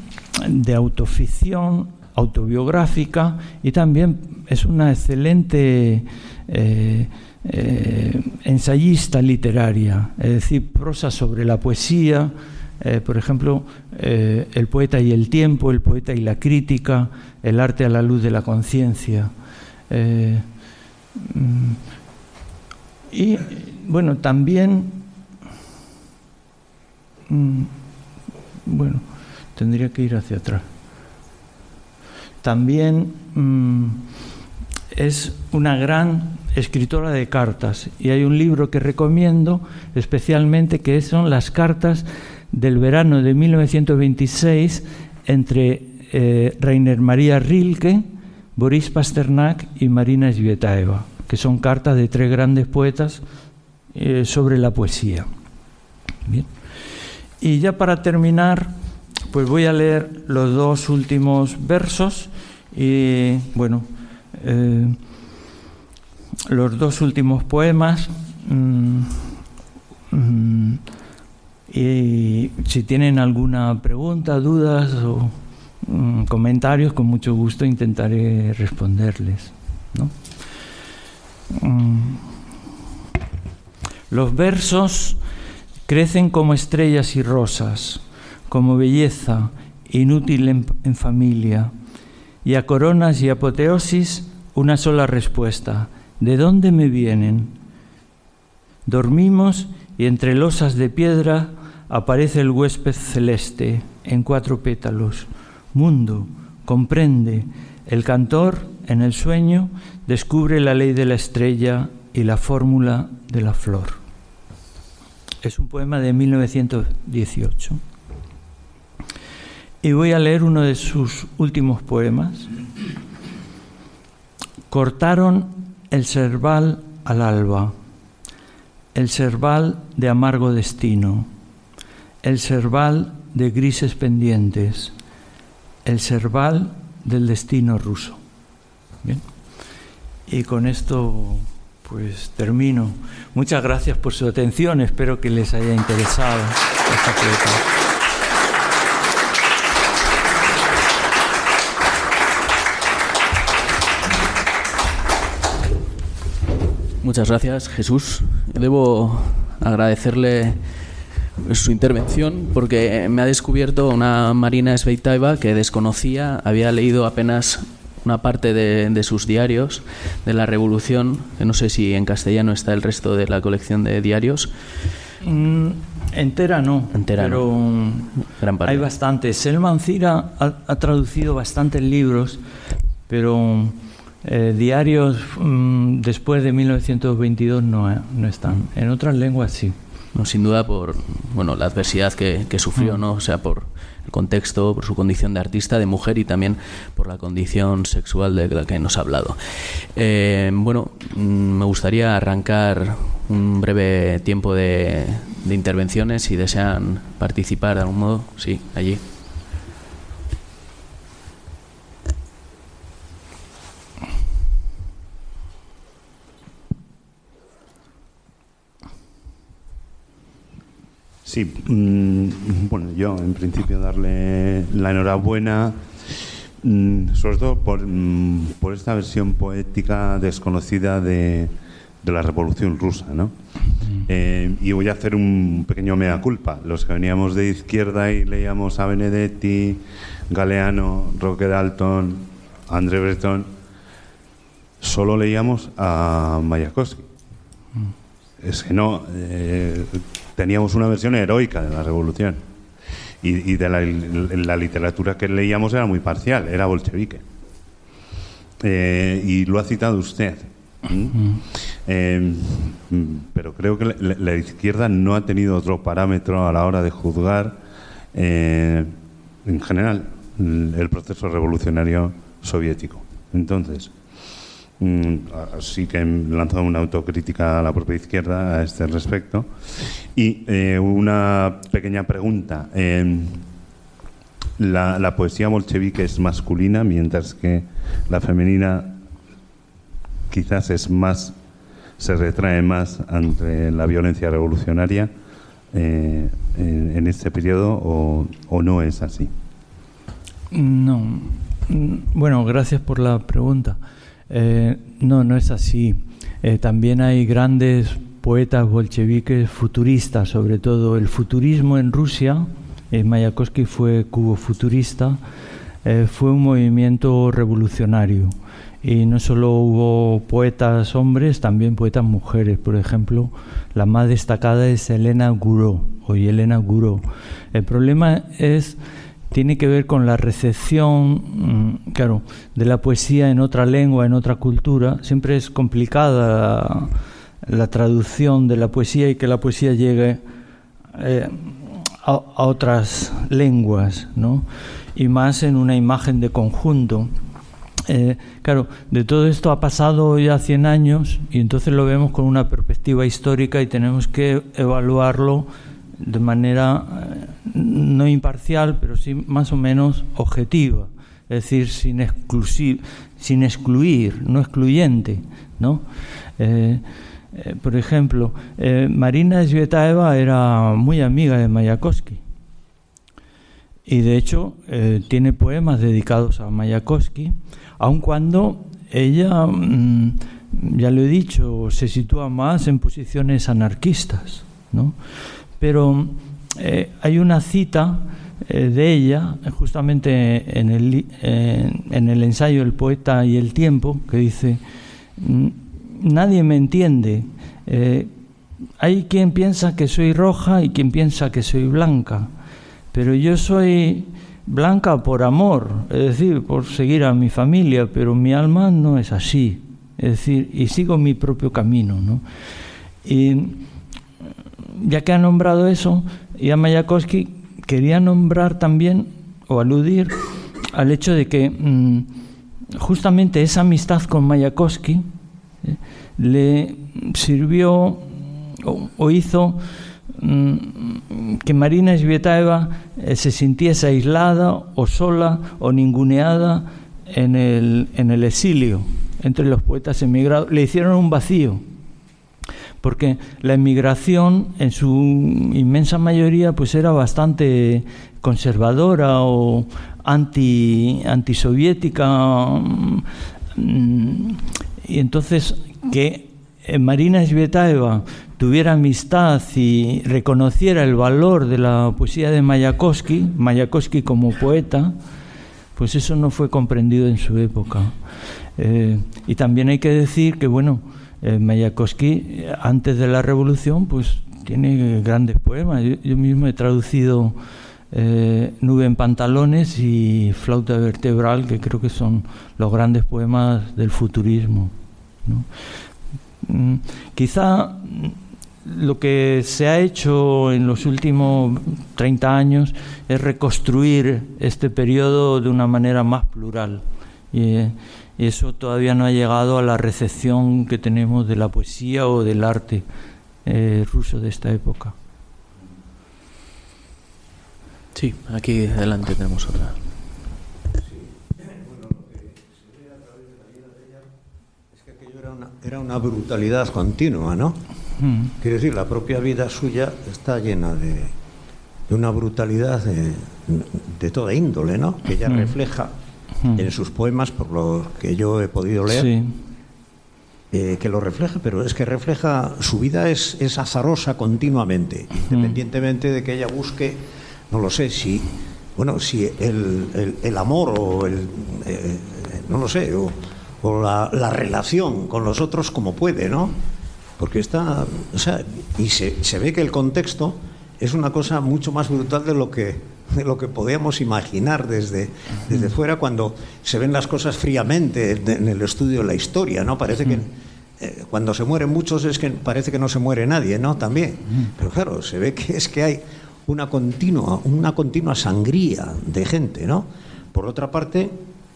de autoficción, autobiográfica y también es una excelente eh, eh, ensayista literaria, es decir, prosa sobre la poesía, eh, por ejemplo, El poeta y el tiempo, El poeta y la crítica, El arte a la luz de la conciencia. Mm, y bueno, también, mm, bueno, tendría que ir hacia atrás. También mm, es una gran escritora de cartas y hay un libro que recomiendo especialmente que son las cartas del verano de 1926 entre eh, Rainer María Rilke, Boris Pasternak y Marina Svietaeva, que son cartas de tres grandes poetas eh, sobre la poesía. Y ya para terminar, pues voy a leer los dos últimos versos y bueno, eh, los dos últimos poemas. Mm, mm, y si tienen alguna pregunta, dudas o mm, comentarios, con mucho gusto intentaré responderles. Los versos crecen como estrellas y rosas, como belleza inútil en familia, y a coronas y apoteosis una sola respuesta, ¿De dónde me vienen? Dormimos y entre losas de piedra aparece el huésped celeste en cuatro pétalos. Mundo, comprende, el cantor en el sueño descubre la ley de la estrella y la fórmula de la flor. Es un poema de 1918. Y voy a leer uno de sus últimos poemas. Cortaron el serval al alba, el serval de amargo destino, el serval de grises pendientes, el serval del destino ruso. Bien. Y con esto pues termino. Muchas gracias por su atención, espero que les haya interesado esta Muchas gracias, Jesús. Debo agradecerle su intervención porque me ha descubierto una Marina Sveitaeva que desconocía, había leído apenas una parte de, sus diarios de la Revolución, que no sé si en castellano está el resto de la colección de diarios. Mm, entera no, entera pero Gran parte. hay bastantes. Selman Cira ha traducido bastantes libros, pero eh, diarios mm, después de 1922 no, eh, no están. En otras lenguas sí. No, sin duda por bueno la adversidad que, sufrió, mm. ¿no? O sea, por el contexto, por su condición de artista, de mujer y también por la condición sexual de la que nos ha hablado. Eh, bueno, mm, me gustaría arrancar un breve tiempo de, de intervenciones, si desean participar de algún modo, sí, allí. Sí, mm, bueno, yo en principio darle la enhorabuena, mm, sobre todo por, mm, por esta versión poética desconocida de, de la Revolución Rusa, ¿no? Eh, y voy a hacer un pequeño mea culpa. Los que veníamos de izquierda y leíamos a Benedetti, Galeano, Roque Dalton, André Breton, solo leíamos a Mayakovsky. Es que no, eh, teníamos una versión heroica de la revolución. Y, de la, literatura que leíamos era muy parcial, era bolchevique. Eh, y lo ha citado usted. Eh, pero creo que la, izquierda no ha tenido otro parámetro a la hora de juzgar, eh, en general, el proceso revolucionario soviético. Entonces, Mm, así que he lanzado una autocrítica a la propia izquierda a este respecto. Y eh, una pequeña pregunta. la, poesía bolchevique es masculina, mientras que la femenina quizás es más, se retrae más ante la violencia revolucionaria eh, en, este periodo o, o no es así. No. Mm, bueno, gracias por la pregunta. Eh, no, no es así. Eh, también hay grandes poetas bolcheviques futuristas, sobre todo el futurismo en Rusia. Eh, Mayakovsky fue cubo-futurista. fue un movimiento revolucionario. Y no solo hubo poetas hombres, también poetas mujeres. Por ejemplo, la más destacada es Elena Guro, o Elena. El problema es tiene que ver con la recepción, mm, claro, de la poesía en otra lengua, en otra cultura. Siempre es complicada la, traducción de la poesía y que la poesía llegue eh, a, otras lenguas, ¿no? Y más en una imagen de conjunto. Eh, claro, de todo esto ha pasado ya 100 años y entonces lo vemos con una perspectiva histórica y tenemos que evaluarlo de manera eh, no imparcial, pero sí más o menos objetiva, es decir, sin, sin excluir, no excluyente. ¿no? Eh, eh, por ejemplo, Marina Svetaeva era muy amiga de Mayakovsky y de hecho tiene poemas dedicados a Mayakovsky, aun cuando ella, mm, ya lo he dicho, se sitúa más en posiciones anarquistas. ¿no? Pero eh, hay una cita eh, de ella, justamente en el, en el ensayo El poeta y el tiempo, que dice, nadie me entiende. Eh, hay quien piensa que soy roja y quien piensa que soy blanca, pero yo soy blanca por amor, es decir, por seguir a mi familia, pero mi alma no es así, es decir, y sigo mi propio camino. ¿no? Y ya que ha nombrado eso, Jan Mayakovsky quería nombrar también o aludir al hecho de que mm, justamente esa amistad con Mayakovsky eh, le sirvió o, hizo mm, que Marina Svietaeva eh, se sintiese aislada o sola o ninguneada en el, en el exilio entre los poetas emigrados. Le hicieron un vacío porque la emigración en su inmensa mayoría pues era bastante conservadora o anti antisoviética mm, y entonces que Marina Svetaeva tuviera amistad y reconociera el valor de la poesía de Mayakovsky, Mayakovsky como poeta, pues eso no fue comprendido en su época. Eh, y también hay que decir que, bueno, eh, Mayakovsky, antes de la revolución, pues tiene grandes poemas. Yo, mismo he traducido eh, Nube en pantalones y Flauta vertebral, que creo que son los grandes poemas del futurismo. Mm, quizá lo que se ha hecho en los últimos 30 años es reconstruir este periodo de una manera más plural. Y, y eso todavía no ha llegado a la recepción que tenemos de la poesía o del arte eh, ruso de esta época. Sí, aquí adelante tenemos otra. Era una brutalidad continua, ¿no? Mm. Quiere decir, la propia vida suya está llena de, de una brutalidad de, de toda índole, ¿no? Que ella Mm. refleja Mm. en sus poemas, por lo que yo he podido leer, Sí. eh, que lo refleja, pero es que refleja, su vida es, es azarosa continuamente, independientemente de que ella busque, no lo sé, si, bueno, si el, el- el amor o el, eh, no lo sé, o, o la, la relación con los otros como puede, ¿no? Porque está, o sea, y se, se ve que el contexto es una cosa mucho más brutal de lo que de lo que podíamos imaginar desde, desde fuera cuando se ven las cosas fríamente en el estudio de la historia, ¿no? Parece que eh, cuando se mueren muchos es que parece que no se muere nadie, ¿no? También. Pero claro, se ve que es que hay una continua, una continua sangría de gente, ¿no? Por otra parte,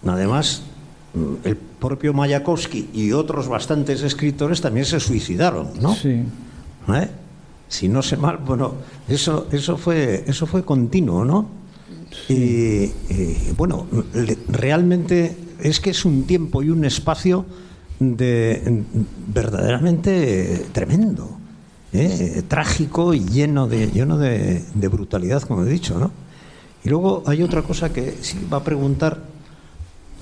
además, mm, el propio Mayakovsky y otros bastantes escritores también se suicidaron, ¿no? Sí. ¿Eh? Si no sé mal, bueno, eso, eso, fue, eso fue continuo, ¿no? Y, y, bueno, realmente es que es un tiempo y un espacio de verdaderamente tremendo, ¿eh? trágico y lleno de lleno de, de brutalidad, como he dicho, ¿no? Y luego hay otra cosa que sí va a preguntar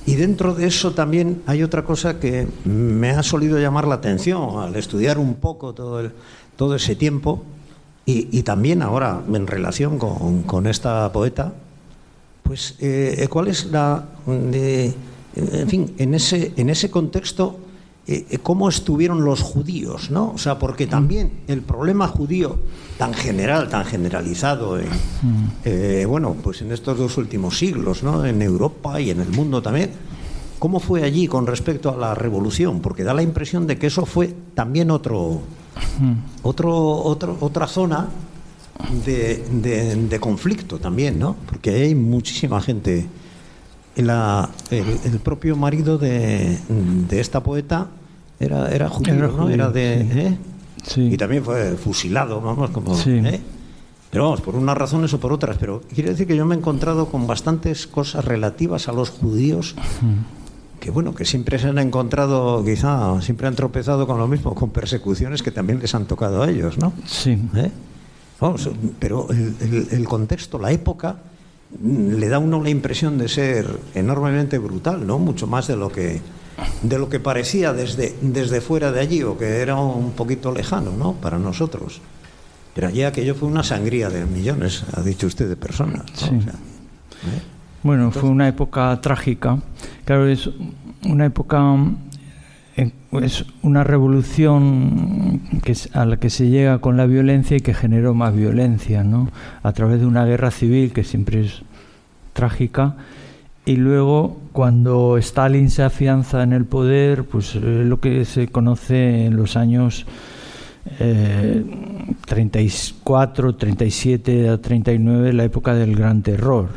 y dentro de eso también hay otra cosa que me ha solido llamar la atención al estudiar un poco todo, el- todo ese tiempo y, y también ahora en relación con, con esta poeta, pues eh, cuál es la... de- en fin, en ese, en ese contexto, eh, cómo estuvieron los judíos, ¿no? O sea, porque también el problema judío tan general, tan generalizado, en, eh, bueno, pues en estos dos últimos siglos, ¿no? En Europa y en el mundo también, ¿cómo fue allí con respecto a la revolución? Porque da la impresión de que eso fue también otro, otro, otro, otra zona de, de- de conflicto también, ¿no? Porque hay muchísima gente. La- el, el propio marido de, de esta poeta era, era judío, Era ¿no? Era de, sí. ¿eh? Sí. Y también fue fusilado, vamos, como. Sí. ¿eh? Pero vamos, por unas razones o por otras. Pero quiero decir que yo me he encontrado con bastantes cosas relativas a los judíos que bueno, que siempre se han encontrado, quizá, siempre han tropezado con lo mismo, con persecuciones que también les han tocado a ellos, ¿no? Sí. ¿Eh? Vamos, pero el, el- el contexto, la época, mm, le da a uno la impresión de ser enormemente brutal, ¿no? Mucho más de lo que de lo que parecía desde, desde fuera de allí o que era un poquito lejano, ¿no? Para nosotros. Pero allí aquello fue una sangría de millones, ha dicho usted, de personas. ¿no? Sí. O sea, ¿eh? Bueno, fue una época trágica. Claro, es una época, es una revolución que es- a la que se llega con la violencia y que generó más violencia, ¿no? A través de una guerra civil que siempre es trágica. Y luego, cuando Stalin se afianza en el poder, pues eh, lo que se conoce en los años eh, 34, 37 a 39, la época del gran terror,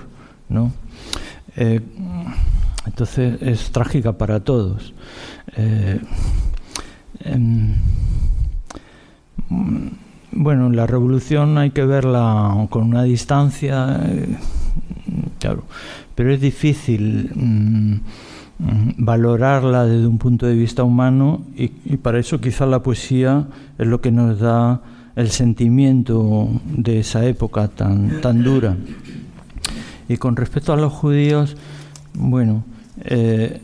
¿no? Eh, entonces es trágica para todos. Eh, em, bueno, la revolución hay que verla con una distancia, eh, claro, pero es difícil mm, valorarla desde un punto de vista humano y, y para eso quizá la poesía es lo que nos da el sentimiento de esa época tan, tan dura. Y con respecto a los judíos, bueno, eh,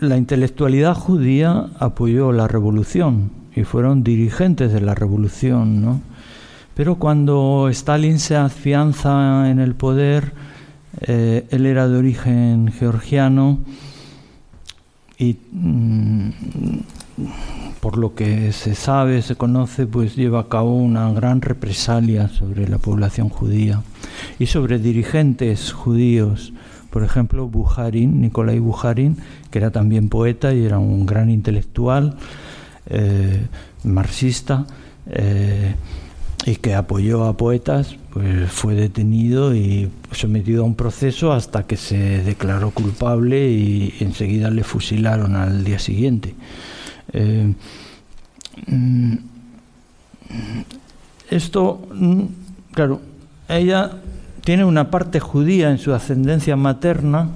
la intelectualidad judía apoyó la revolución y fueron dirigentes de la revolución, ¿no? Pero cuando Stalin se afianza en el poder, eh, él era de origen georgiano y mm, por lo que se sabe, se conoce, pues lleva a cabo una gran represalia sobre la población judía y sobre dirigentes judíos. Por ejemplo, Bujarin, Nikolai Bujarin, que era también poeta y era un gran intelectual, eh, marxista, eh, y que apoyó a poetas, pues fue detenido y sometido a un proceso hasta que se declaró culpable y enseguida le fusilaron al día siguiente. Eh, mm, esto, mm, claro, ella tiene una parte judía en su ascendencia materna,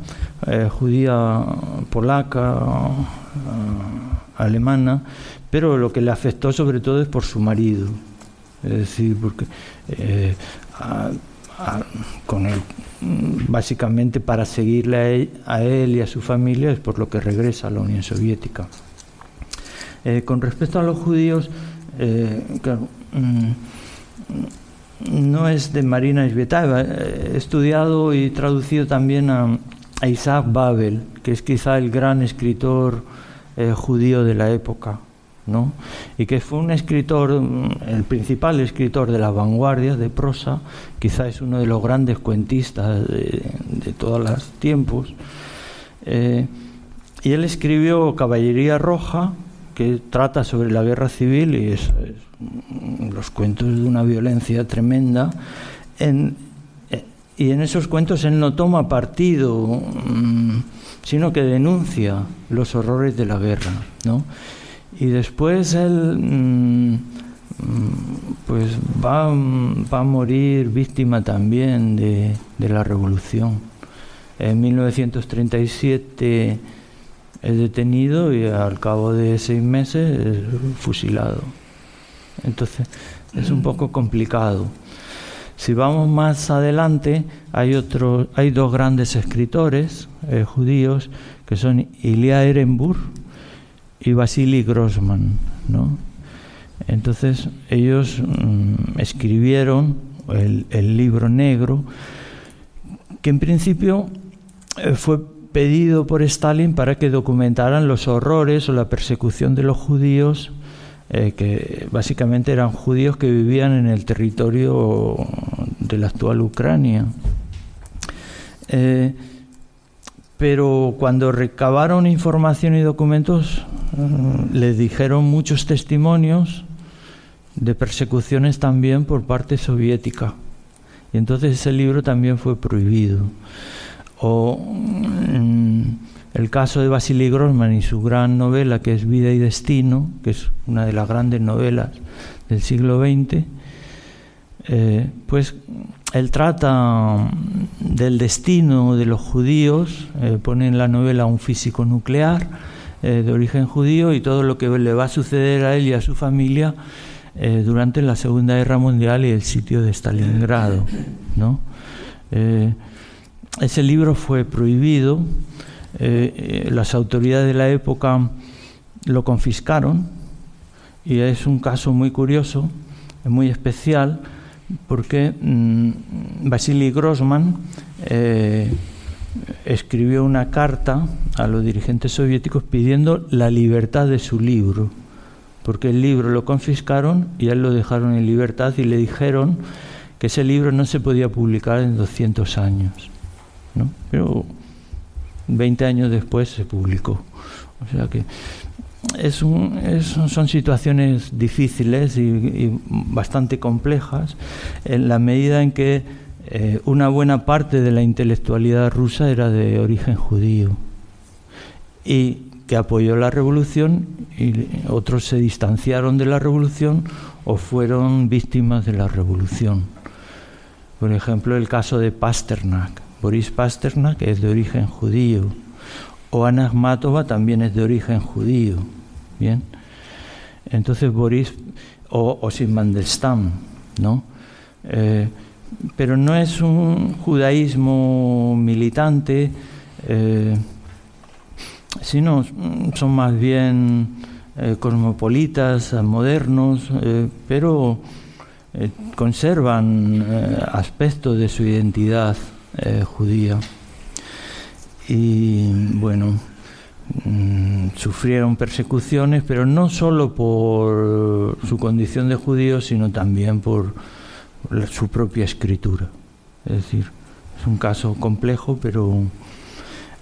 eh, judía polaca, alemana, pero lo que le afectó sobre todo es por su marido. Es decir, porque con él, básicamente para seguirle a él, y a su familia es por lo que regresa a la Unión Soviética. Eh, con respecto a los judíos, eh, mm, no es de Marina Svietava. He estudiado y traducido también a, Isaac Babel, que es quizá el gran escritor eh, judío de la época. ¿no? y que fue un escritor, mm, el principal escritor de la vanguardia de prosa, quizá es uno de los grandes cuentistas de, todos los tiempos. Eh, y él escribió Caballería Roja, que trata sobre la guerra civil y es, mm, los cuentos de una violencia tremenda. En, eh, y en esos cuentos él no toma partido, mm, sino que denuncia los horrores de la guerra. y después él mm, pues va, a morir víctima también de, la revolución. En 1937 es detenido y al cabo de seis meses es fusilado. Entonces es un poco complicado. Si vamos más adelante, hay, otro, hay dos grandes escritores eh, judíos que son Ilya Ehrenburg, y Vasily Grossman. ¿no? Entonces ellos mm, escribieron el, libro negro, que en principio eh, fue pedido por Stalin para que documentaran los horrores o la persecución de los judíos, eh, que básicamente eran judíos que vivían en el territorio de la actual Ucrania. Eh, pero cuando recabaron información y documentos, mm, les dijeron muchos testimonios de persecuciones también por parte soviética. Y entonces ese libro también fue prohibido. O mm, el caso de Vasily Grossman y su gran novela, que es Vida y Destino, que es una de las grandes novelas del siglo XX, eh, pues él trata del destino de los judíos, eh, pone en la novela un físico nuclear eh, de origen judío y todo lo que le va a suceder a él y a su familia durante la Segunda Guerra Mundial y el sitio de Stalingrado. ¿no? Ese libro fue prohibido, las autoridades de la época lo confiscaron y es un caso muy curioso, muy especial porque mmm, Vasily Grossman eh, escribió una carta a los dirigentes soviéticos pidiendo la libertad de su libro, porque el libro lo confiscaron y él lo dejaron en libertad y le dijeron que ese libro no se podía publicar en 200 años. ¿No? Pero 20 años después se publicó. O sea que son situaciones difíciles y, bastante complejas en la medida en que eh, una buena parte de la intelectualidad rusa era de origen judío y que apoyó la revolución y otros se distanciaron de la revolución o fueron víctimas de la revolución. Por ejemplo, el caso de Pasternak. Boris Pasternak es de origen judío o Ana Akhmatova también es de origen judío. Bien. Entonces Boris o, o Mandelstam, ¿no? Eh, pero no es un judaísmo militante, eh, sino son más bien eh, cosmopolitas, modernos, pero conservan aspectos de su identidad judía. Y bueno, mm, sufrieron persecuciones, pero no solo por su condición de judíos, sino también por su propia escritura. Es decir, es un caso complejo, pero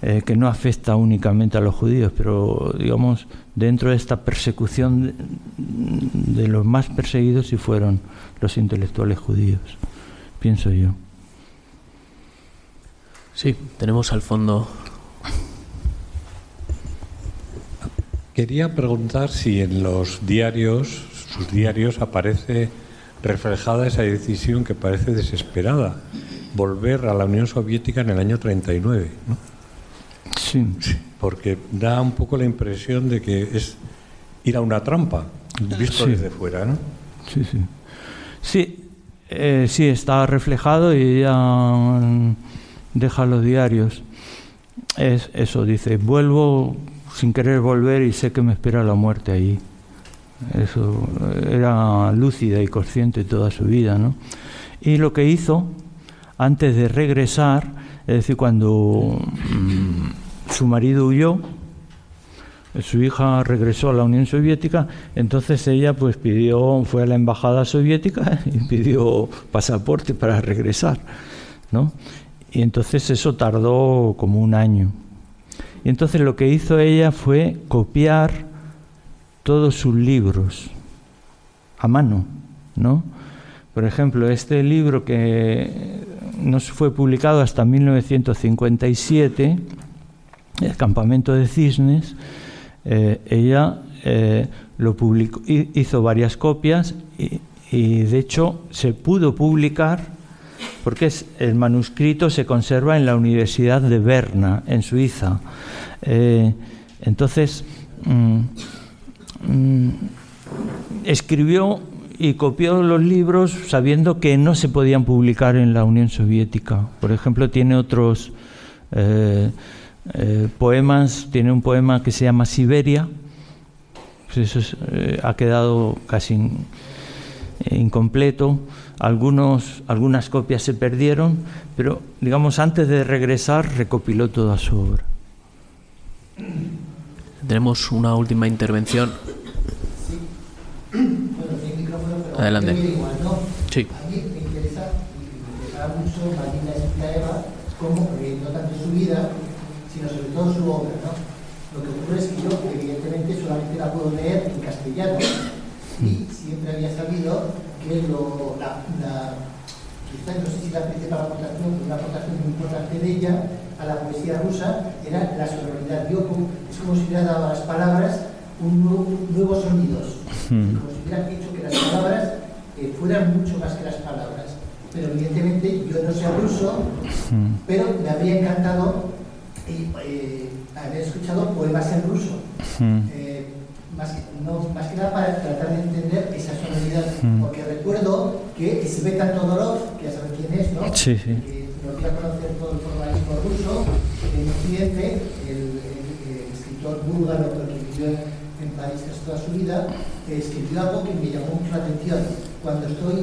eh, que no afecta únicamente a los judíos, pero digamos, dentro de esta persecución de, los más perseguidos sí fueron los intelectuales judíos, pienso yo. Sí, tenemos al fondo. Quería preguntar si en los diarios, sus diarios, aparece reflejada esa decisión que parece desesperada volver a la Unión Soviética en el año 39, ¿no? Sí. Porque da un poco la impresión de que es ir a una trampa, visto Sí. desde fuera, ¿no? Sí, sí. Sí, eh, sí, está reflejado y ella mm, deja los diarios. Es eso, dice, vuelvo sin querer volver y sé que me espera la muerte allí. Eso, era lúcida y consciente toda su vida, ¿no? Y lo que hizo antes de regresar, es decir, cuando mm, su marido huyó, su hija regresó a la Unión Soviética, entonces ella pues pidió, fue a la embajada soviética y pidió pasaporte para regresar, ¿no? Y entonces eso tardó como un año. Y entonces lo que hizo ella fue copiar todos sus libros a mano, ¿no? Por ejemplo, este libro que no fue publicado hasta 1957, El campamento de cisnes, eh, ella eh, lo publicó, hi- hizo varias copias y, de hecho se pudo publicar porque el manuscrito se conserva en la Universidad de Berna, en Suiza. Eh, entonces, mm, mm, escribió y copió los libros sabiendo que no se podían publicar en la Unión Soviética. Por ejemplo, tiene otros eh, eh, poemas, tiene un poema que se llama Siberia, pues eso es, ha quedado casi incompleto. Algunos, algunas copias se perdieron, pero digamos antes de regresar recopiló toda su obra. Tenemos una última intervención. Adelante. Igual, ¿no? Sí. A mí me interesa, me interesaba mucho Marina Esclaeva, como, eh, no tanto su vida, sino sobre todo su obra, ¿no? Lo que ocurre es que yo, evidentemente, solamente la puedo leer en castellano que lo, la, la, quizás no sé si la principal aportación, pero una aportación muy importante de ella a la poesía rusa era la sonoridad. Yo, es como si hubiera dado a las palabras un nuevo, nuevos sonidos, como si hubiera hecho que las palabras eh, fueran mucho más que las palabras. Pero evidentemente yo no sé ruso, pero me habría encantado eh, eh, haber escuchado poemas en ruso. Más, que, no, más que nada para tratar de entender esa sonoridad, porque recuerdo que Svetan Todorov, que ya saben quién es, ¿no? Sí, sí. Que nos dio a conocer todo el formalismo ruso en Occidente, el, el- el escritor búlgaro que vivió en, París casi toda su vida, eh, escribió algo que me llamó mucho la atención. Cuando estoy,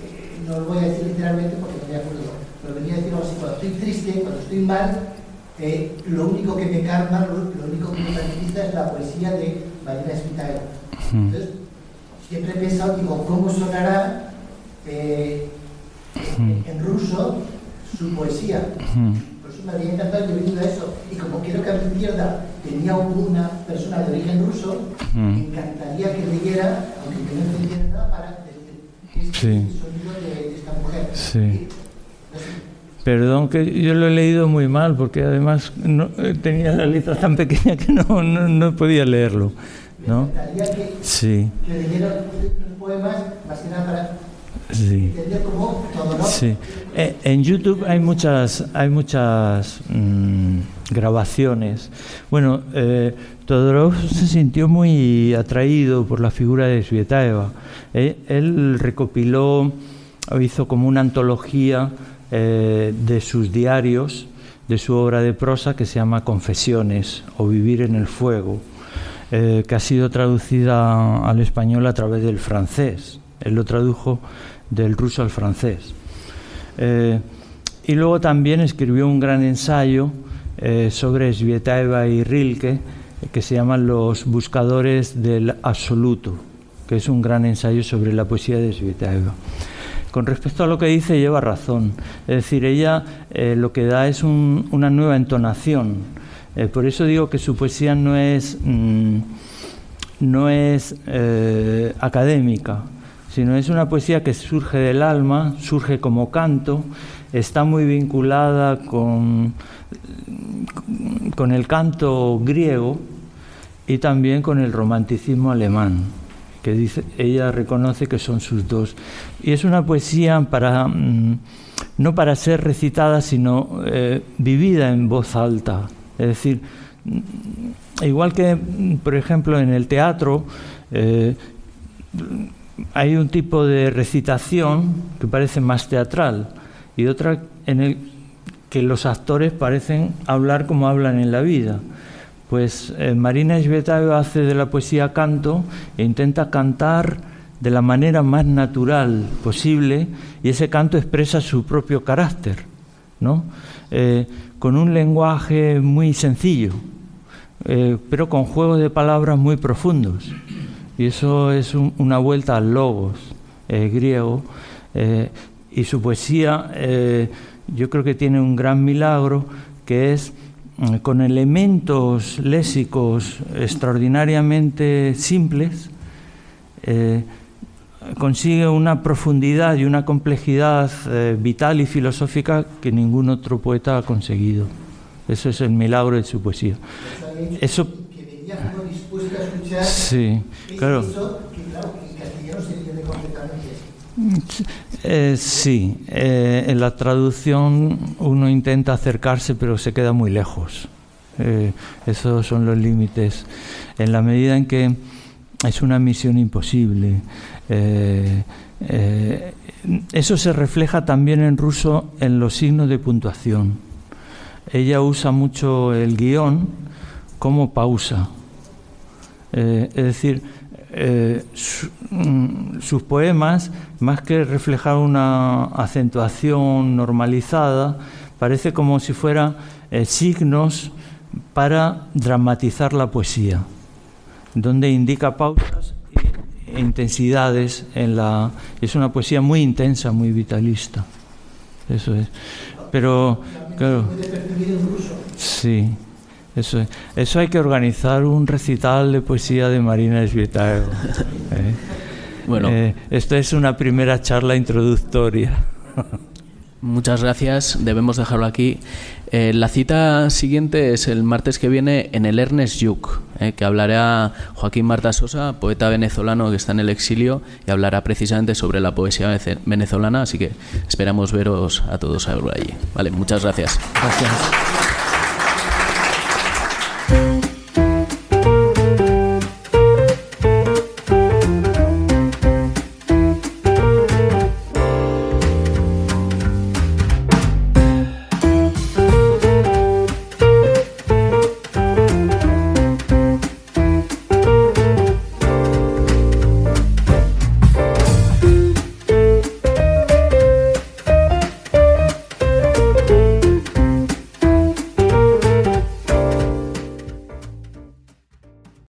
eh, no lo voy a decir literalmente porque no me acuerdo, pero venía a decir algo así, cuando estoy triste, cuando estoy mal, eh, lo único que me calma, lo, único que me tranquiliza es la poesía de Marina Spitaeva. Entonces, siempre he pensado, digo, ¿cómo sonará eh, en, en ruso su poesía? Por eso me había encantado y he venido a eso. Y como quiero que a mi izquierda tenía una persona de origen ruso, me encantaría que leyera, aunque que no entendiera nada, para decir, este es Sí. el sonido de, de esta mujer. Sí. Y, no sé, Perdón que yo lo he leído muy mal porque además no, eh, tenía la letra tan pequeña que no, no, no podía leerlo. ¿no? que, Sí, que los poemas, más que nada para sí. entender cómo todo, ¿no? Sí. Eh, en YouTube hay muchas, hay muchas mm, grabaciones. Bueno, eh, Todorov se sintió muy atraído por la figura de Svietaeva. Eh, él recopiló, o hizo como una antología eh, de sus diarios, de su obra de prosa que se llama Confesiones o Vivir en el Fuego, eh, que ha sido traducida al español a través del francés. Él lo tradujo del ruso al francés. Eh, y luego también escribió un gran ensayo sobre Svietaeva y Rilke, que se llama Los buscadores del absoluto, que es un gran ensayo sobre la poesía de Svietaeva. Con respecto a lo que dice, lleva razón. Es decir, ella eh, lo que da es un- una nueva entonación. Eh, por eso digo que su poesía no es, mm, no es eh, académica, sino es una poesía que surge del alma, surge como canto, está muy vinculada con, con el canto griego y también con el romanticismo alemán, que dice, ella reconoce que son sus dos. Y es una poesía para, mm, no para ser recitada, sino eh, vivida en voz alta. Es decir, mm, igual que, por ejemplo, en el teatro, eh, hay un tipo de recitación que parece más teatral y otra en el que los actores parecen hablar como hablan en la vida. Pues eh, Marina Esbetayo hace de la poesía canto e intenta cantar de la manera más natural posible y ese canto expresa su propio carácter, ¿no? Eh, con un lenguaje muy sencillo, eh, pero con juegos de palabras muy profundos. Y eso es una vuelta al logos griego. y su poesía yo creo que tiene un gran milagro que es con elementos lésicos extraordinariamente simples, eh, consigue una profundidad y una complejidad eh, vital y filosófica que ningún otro poeta ha conseguido. Eso es el milagro de su poesía. Eso. Sí, claro. Eh, sí, eh, en la traducción uno intenta acercarse pero se queda muy lejos. Eh, esos son los límites. En la medida en que es una misión imposible. eso se refleja también en ruso en los signos de puntuación. Ella usa mucho el guion como pausa. es decir, eh, mm, sus poemas, más que reflejar una acentuación normalizada, parece como si fueran eh, signos para dramatizar la poesía, donde indica pausas e intensidades en la es una poesía muy intensa, muy vitalista. Eso es. Pero claro. Sí. Eso, eso hay que organizar un recital de poesía de Marina Esvietago. ¿eh? Bueno, eh, esta es una primera charla introductoria. Muchas gracias, debemos dejarlo aquí. Eh, la cita siguiente es el martes que viene en el Ernest Yuk, que hablará Joaquín Marta Sosa, poeta venezolano que está en el exilio, y hablará precisamente sobre la poesía venezolana, así que esperamos veros a todos allí. Vale, muchas gracias. Gracias.